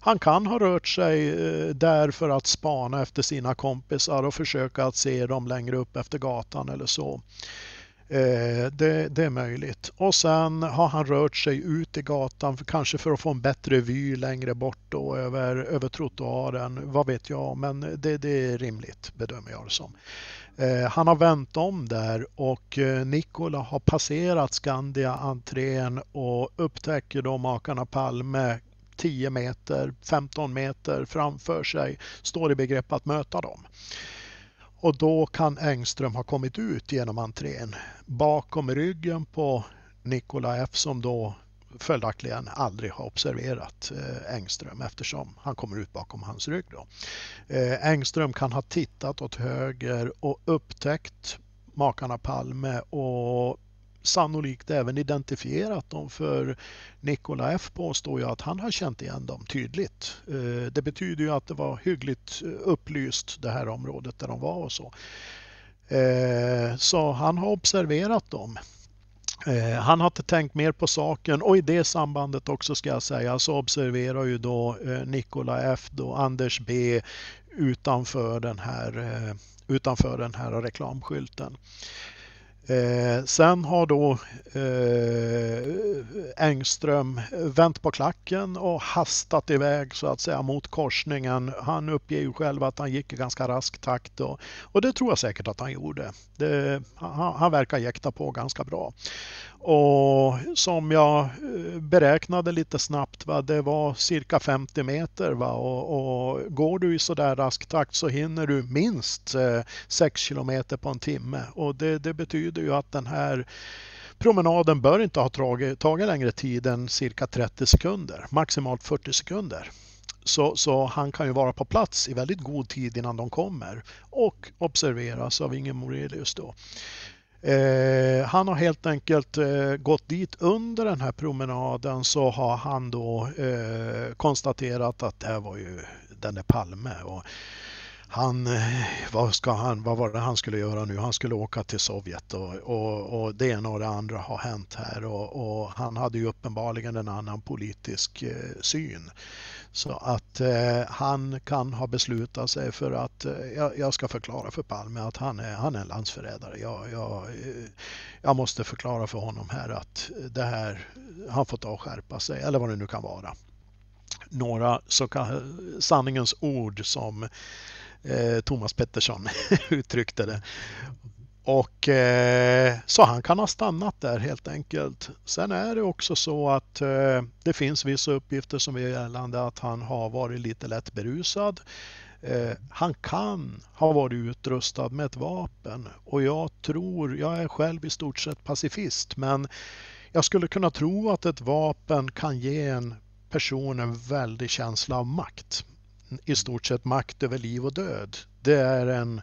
Han kan ha rört sig eh, där för att spana efter sina kompisar och försöka att se dem längre upp efter gatan eller så. Eh, det, det, är möjligt. Och sen har han rört sig ut i gatan, kanske för att få en bättre vy längre bort då, över, över trottoaren. Vad vet jag, men det, det är rimligt bedömer jag det som. Eh, han har vänt om där och eh, Nikola har passerat Skandia-entrén och upptäcker då makarna Palme 10 meter, 15 meter framför sig, står i begrepp att möta dem. Och då kan Engström ha kommit ut genom entrén bakom ryggen på Nikola F som då följaktligen aldrig har observerat eh, Engström eftersom han kommer ut bakom hans rygg. Då. Eh, Engström kan ha tittat åt höger och upptäckt makarna Palme och sannolikt även identifierat dem för Nikola F påstår ju att han har känt igen dem tydligt. Eh, det betyder ju att det var hyggligt eh, upplyst det här området där de var och så. Eh, så han har observerat dem. Han har inte tänkt mer på saken och i det sambandet också ska jag säga så observerar ju då Nikola F då Anders B utanför den här, utanför den här reklamskylten. Eh, sen har då eh, Engström vänt på klacken och hastat iväg så att säga mot korsningen. Han uppger ju själv att han gick i ganska rask takt och, och det tror jag säkert att han gjorde. Det, han, han verkar jäkta på ganska bra. Och som jag eh, beräknade lite snabbt, va, det var cirka 50 meter. Va, och, och går du i sådär rask takt så hinner du minst eh, 6 kilometer på en timme. Och det, det betyder ju att den här promenaden bör inte ha tagit, tagit längre tid än cirka 30 sekunder, maximalt 40 sekunder. Så, så, han kan ju vara på plats i väldigt god tid innan de kommer och observeras av Inge Morelius då. Eh, han har helt enkelt eh, gått dit under den här promenaden så har han då eh, konstaterat att det här var ju den där Palme. Och han, eh, vad, ska han, vad var det han skulle göra nu? Han skulle åka till Sovjet och, och, och det ena och det andra har hänt här och, och han hade ju uppenbarligen en annan politisk eh, syn. Så att eh, han kan ha beslutat sig för att eh, jag, ska förklara för Palme att han är, han är en landsförrädare. Jag, jag, eh, jag måste förklara för honom här att det här, han får ta och skärpa sig eller vad det nu kan vara. Några så sanningens ord som eh, Thomas Pettersson uttryckte det. Och eh, så han kan ha stannat där helt enkelt. Sen är det också så att eh, det finns vissa uppgifter som är gällande att han har varit lite lätt berusad. Eh, han kan ha varit utrustad med ett vapen och jag tror, jag är själv i stort sett pacifist, men jag skulle kunna tro att ett vapen kan ge en person en väldig känsla av makt. I stort sett makt över liv och död. Det är en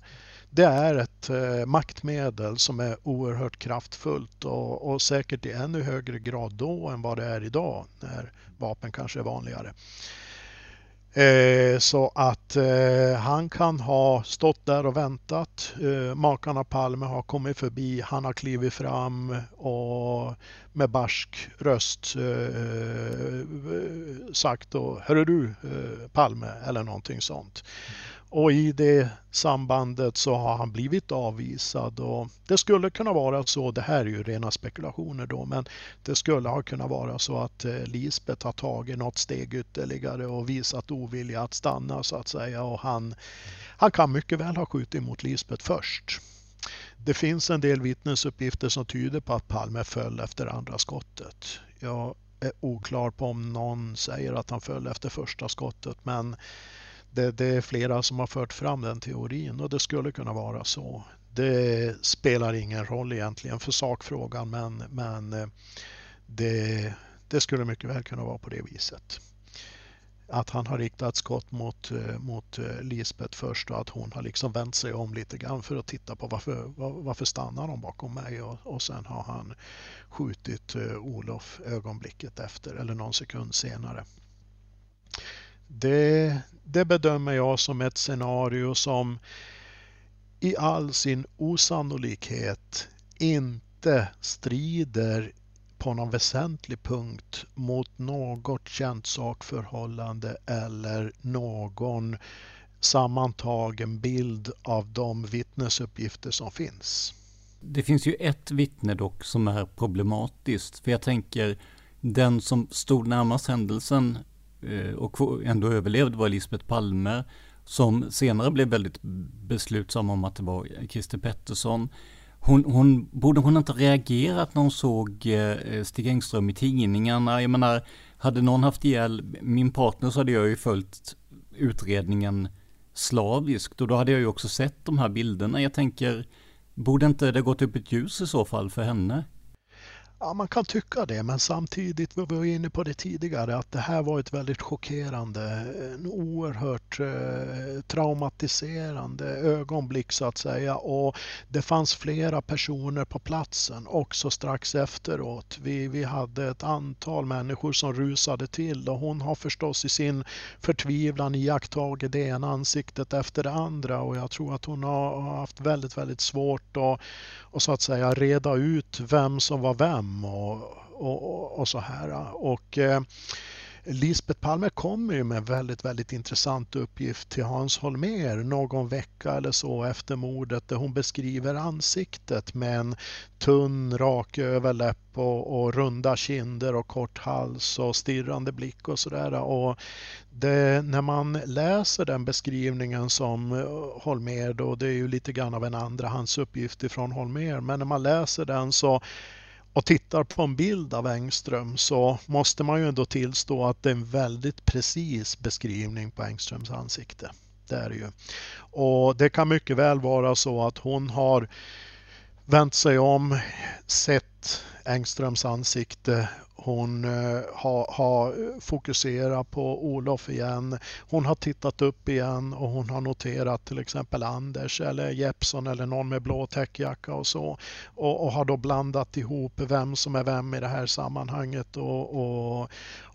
det är ett eh, maktmedel som är oerhört kraftfullt och, och, säkert i ännu högre grad då än vad det är idag när vapen kanske är vanligare. Eh, så att eh, han kan ha stått där och väntat. Eh, makarna Palme har kommit förbi. Han har klivit fram och med barsk röst eh, eh sagt då, Hörru du eh, Palme eller någonting sånt. Och i det sambandet så har han blivit avvisad och det skulle kunna vara så, det här är ju rena spekulationer då, men det skulle ha kunnat vara så att eh, Lisbeth har tagit något steg ytterligare och visat ovilja att stanna så att säga och han, han kan mycket väl ha skjutit mot Lisbeth först. Det finns en del vittnesuppgifter som tyder på att Palme föll efter andra skottet. Jag är oklar på om någon säger att han föll efter första skottet men det, det, är flera som har fört fram den teorin och det skulle kunna vara så. Det spelar ingen roll egentligen för sakfrågan men, men eh, det, det skulle mycket väl kunna vara på det viset. Att han har riktat skott mot, eh, mot eh, Lisbeth först och att hon har liksom vänt sig om lite grann för att titta på varför, varför stannar de bakom mig och, och sen har han skjutit Olof ögonblicket efter eller någon sekund senare. Det, det bedömer jag som ett scenario som i all sin osannolikhet inte strider på någon väsentlig punkt mot något känt sakförhållande eller någon sammantagen bild av de vittnesuppgifter som finns. Det finns ju ett vittne dock som är problematiskt. För jag tänker den som stod närmast händelsen Eh, och ändå överlevde var Lisbeth Palme som senare blev väldigt beslutsam om att det var Christer Pettersson. Hon, hon, borde hon inte reagerat när hon såg eh, Stig Engström i tidningarna? Jag menar, hade någon haft ihjäl min partner så hade jag ju följt utredningen slaviskt och då hade jag ju också sett de här bilderna. Jag tänker, borde inte det gått upp ett ljus i så fall för henne? Ja, man kan tycka det, men samtidigt, vi var inne på det tidigare, att det här var ett väldigt chockerande, en oerhört eh, traumatiserande ögonblick så att säga. Och det fanns flera personer på platsen också strax efteråt. Vi, vi hade ett antal människor som rusade till och hon har förstås i sin förtvivlan iakttagit det ena ansiktet efter det andra och jag tror att hon har haft väldigt, väldigt svårt att och så att säga reda ut vem som var vem och, och, och så här. Och eh, Lisbeth Palme kommer ju med en väldigt, väldigt intressant uppgift till Hans Holmér någon vecka eller så efter mordet där hon beskriver ansiktet med en tunn rak överläpp och, och runda kinder och kort hals och stirrande blick och sådär. Och det, när man läser den beskrivningen som eh, Holmér då, det är ju lite grann av en andrahandsuppgift ifrån Holmér, men när man läser den så och tittar på en bild av Engström så måste man ju ändå tillstå att det är en väldigt precis beskrivning på Engströms ansikte. Det är det ju. Och det kan mycket väl vara så att hon har vänt sig om, sett Engströms ansikte hon har, ha fokuserat på Olof igen. Hon har tittat upp igen och hon har noterat till exempel Anders eller Jeppson eller någon med blå täckjacka och så. Och, och, har då blandat ihop vem som är vem i det här sammanhanget och, och,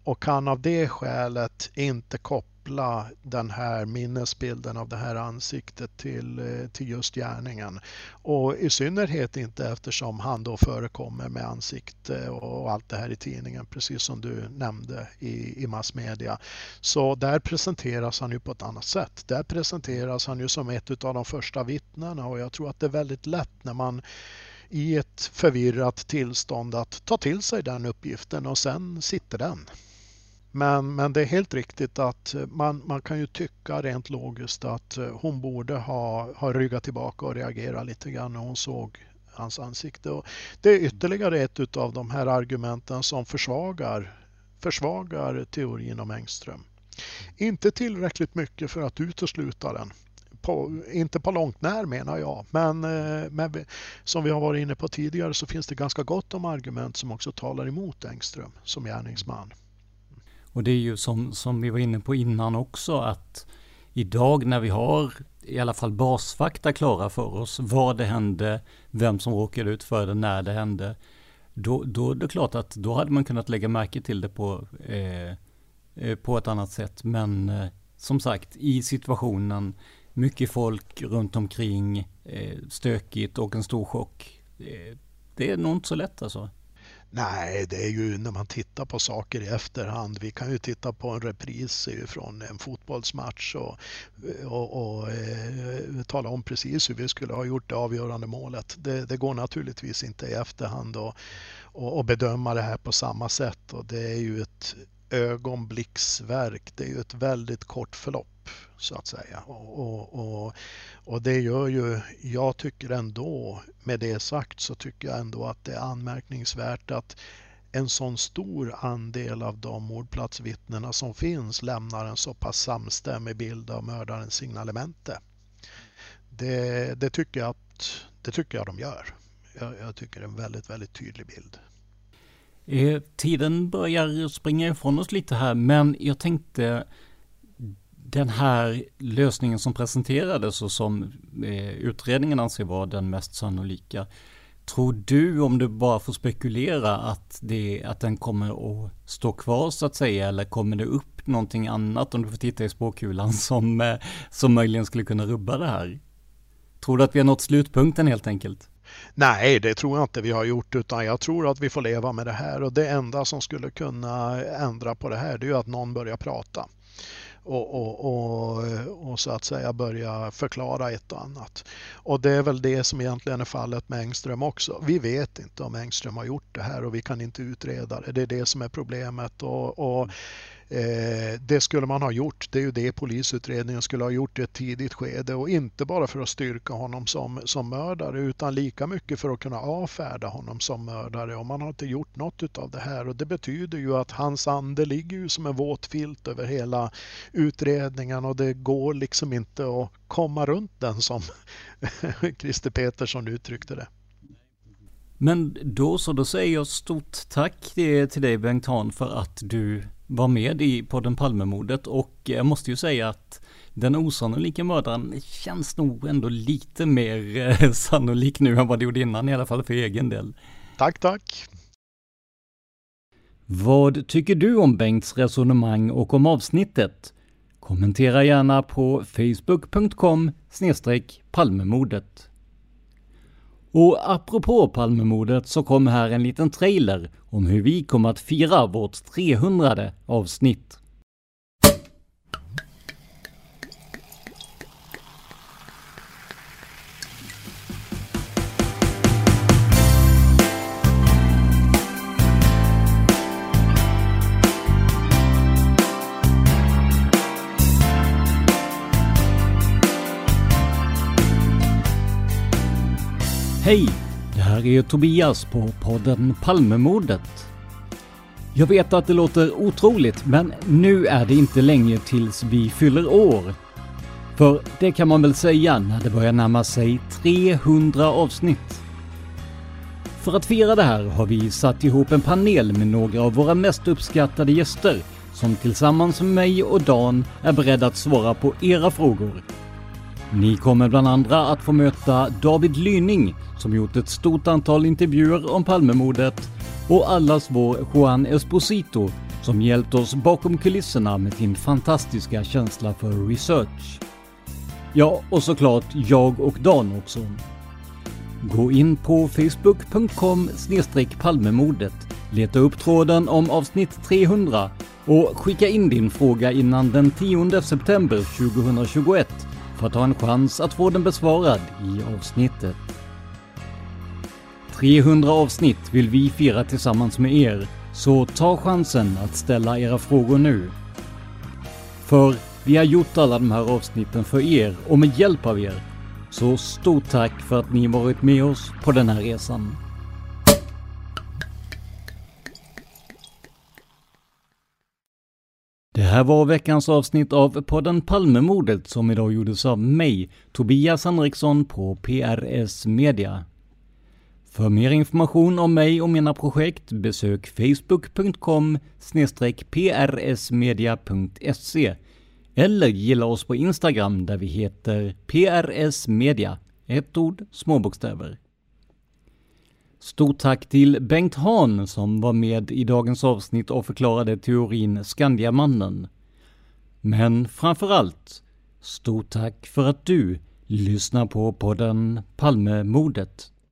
och kan av det skälet inte koppla koppla den här minnesbilden av det här ansiktet till, eh, till just gärningen. Och i synnerhet inte eftersom han då förekommer med ansikte eh, och allt det här i tidningen, precis som du nämnde i, i massmedia. Så där presenteras han ju på ett annat sätt. Där presenteras han ju som ett av de första vittnena och jag tror att det är väldigt lätt när man i ett förvirrat tillstånd att ta till sig den uppgiften och sen sitter den. Men, men det är helt riktigt att man, man kan ju tycka rent logiskt att hon borde ha, ha ryggat tillbaka och reagerat lite grann när hon såg hans ansikte. Och det är ytterligare ett av de här argumenten som försvagar, försvagar teorin om Engström. Inte tillräckligt mycket för att utesluta den. På, inte på långt när menar jag, men, eh, men som vi har varit inne på tidigare så finns det ganska gott om argument som också talar emot Engström som gärningsman. Och det är ju som, som vi var inne på innan också att idag när vi har i alla fall basfakta klara för oss, vad det hände, vem som råkade ut för det, när det hände, då, då är det klart att då hade man kunnat lägga märke till det på, eh, eh, på ett annat sätt. Men eh, som sagt, i situationen, mycket folk runt omkring, eh, stökigt och en stor chock. Eh, det är nog inte så lätt alltså. Nej, det är ju när man tittar på saker i efterhand. Vi kan ju titta på en repris från en fotbollsmatch och, och, och eh, tala om precis hur vi skulle ha gjort det avgörande målet. Det, det går naturligtvis inte i efterhand och, och, och, bedöma det här på samma sätt och det är ju ett ögonblicksverk. Det är ju ett väldigt kort förlopp så att säga. Och, och, och, och, det gör ju, jag tycker ändå, med det sagt så tycker jag ändå att det är anmärkningsvärt att en sån stor andel av de mordplatsvittnena som finns lämnar en så pass samstämmig bild av mördarens signalemente. Det, det, tycker, jag att, det tycker jag de gör. Jag, jag tycker det är en väldigt, väldigt tydlig bild. Eh, tiden börjar springa ifrån oss lite här, men jag tänkte den här lösningen som presenterades och som eh, utredningen anser vara den mest sannolika. Tror du, om du bara får spekulera, att, det, att den kommer att stå kvar så att säga? Eller kommer det upp någonting annat, om du får titta i spåkulan, som, eh, som möjligen skulle kunna rubba det här? Tror du att vi har nått slutpunkten helt enkelt? Nej, det tror jag inte vi har gjort utan jag tror att vi får leva med det här och det enda som skulle kunna ändra på det här det är ju att någon börjar prata och, och, och, och, så att säga börja förklara ett och annat. Och det är väl det som egentligen är fallet med Engström också. Vi vet inte om Engström har gjort det här och vi kan inte utreda det. Det är det som är problemet. och, och mm. Eh, det skulle man ha gjort. Det är ju det polisutredningen skulle ha gjort i ett tidigt skede och inte bara för att styrka honom som, som mördare utan lika mycket för att kunna avfärda honom som mördare och man har inte gjort något av det här och det betyder ju att hans ande ligger ju som en våt filt över hela utredningen och det går liksom inte att komma runt den som Christer Petersson uttryckte det. Men då så, då säger jag stort tack till dig Bengt Hahn för att du var med i podden Palmemordet och jag måste ju säga att den osannolika mördaren känns nog ändå lite mer eh, sannolik nu än vad det gjorde innan i alla fall för egen del. Tack, tack. Vad tycker du om Bengts resonemang och om avsnittet? Kommentera gärna på facebook.com palmemordet. Och apropå Palmemordet så kom här en liten trailer om hur vi kommer att fira vårt 300 avsnitt. Hej! Det här är Tobias på podden Palmemordet. Jag vet att det låter otroligt, men nu är det inte länge tills vi fyller år. För det kan man väl säga när det börjar närma sig 300 avsnitt. För att fira det här har vi satt ihop en panel med några av våra mest uppskattade gäster som tillsammans med mig och Dan är beredda att svara på era frågor ni kommer bland andra att få möta David Lyning som gjort ett stort antal intervjuer om Palmemordet och allas vår Juan Esposito som hjälpt oss bakom kulisserna med sin fantastiska känsla för research. Ja, och såklart jag och Dan också. Gå in på facebook.com palmemordet, leta upp tråden om avsnitt 300 och skicka in din fråga innan den 10 september 2021 för att ha en chans att få den besvarad i avsnittet. 300 avsnitt vill vi fira tillsammans med er, så ta chansen att ställa era frågor nu. För vi har gjort alla de här avsnitten för er och med hjälp av er. Så stort tack för att ni varit med oss på den här resan. Det här var veckans avsnitt av podden Palmemordet som idag gjordes av mig, Tobias Henriksson på PRS Media. För mer information om mig och mina projekt besök facebook.com prsmedia.se eller gilla oss på Instagram där vi heter prsmedia, ett ord, små bokstäver. Stort tack till Bengt Hahn som var med i dagens avsnitt och förklarade teorin Skandiamannen. Men framförallt, stort tack för att du lyssnar på podden Palmemordet.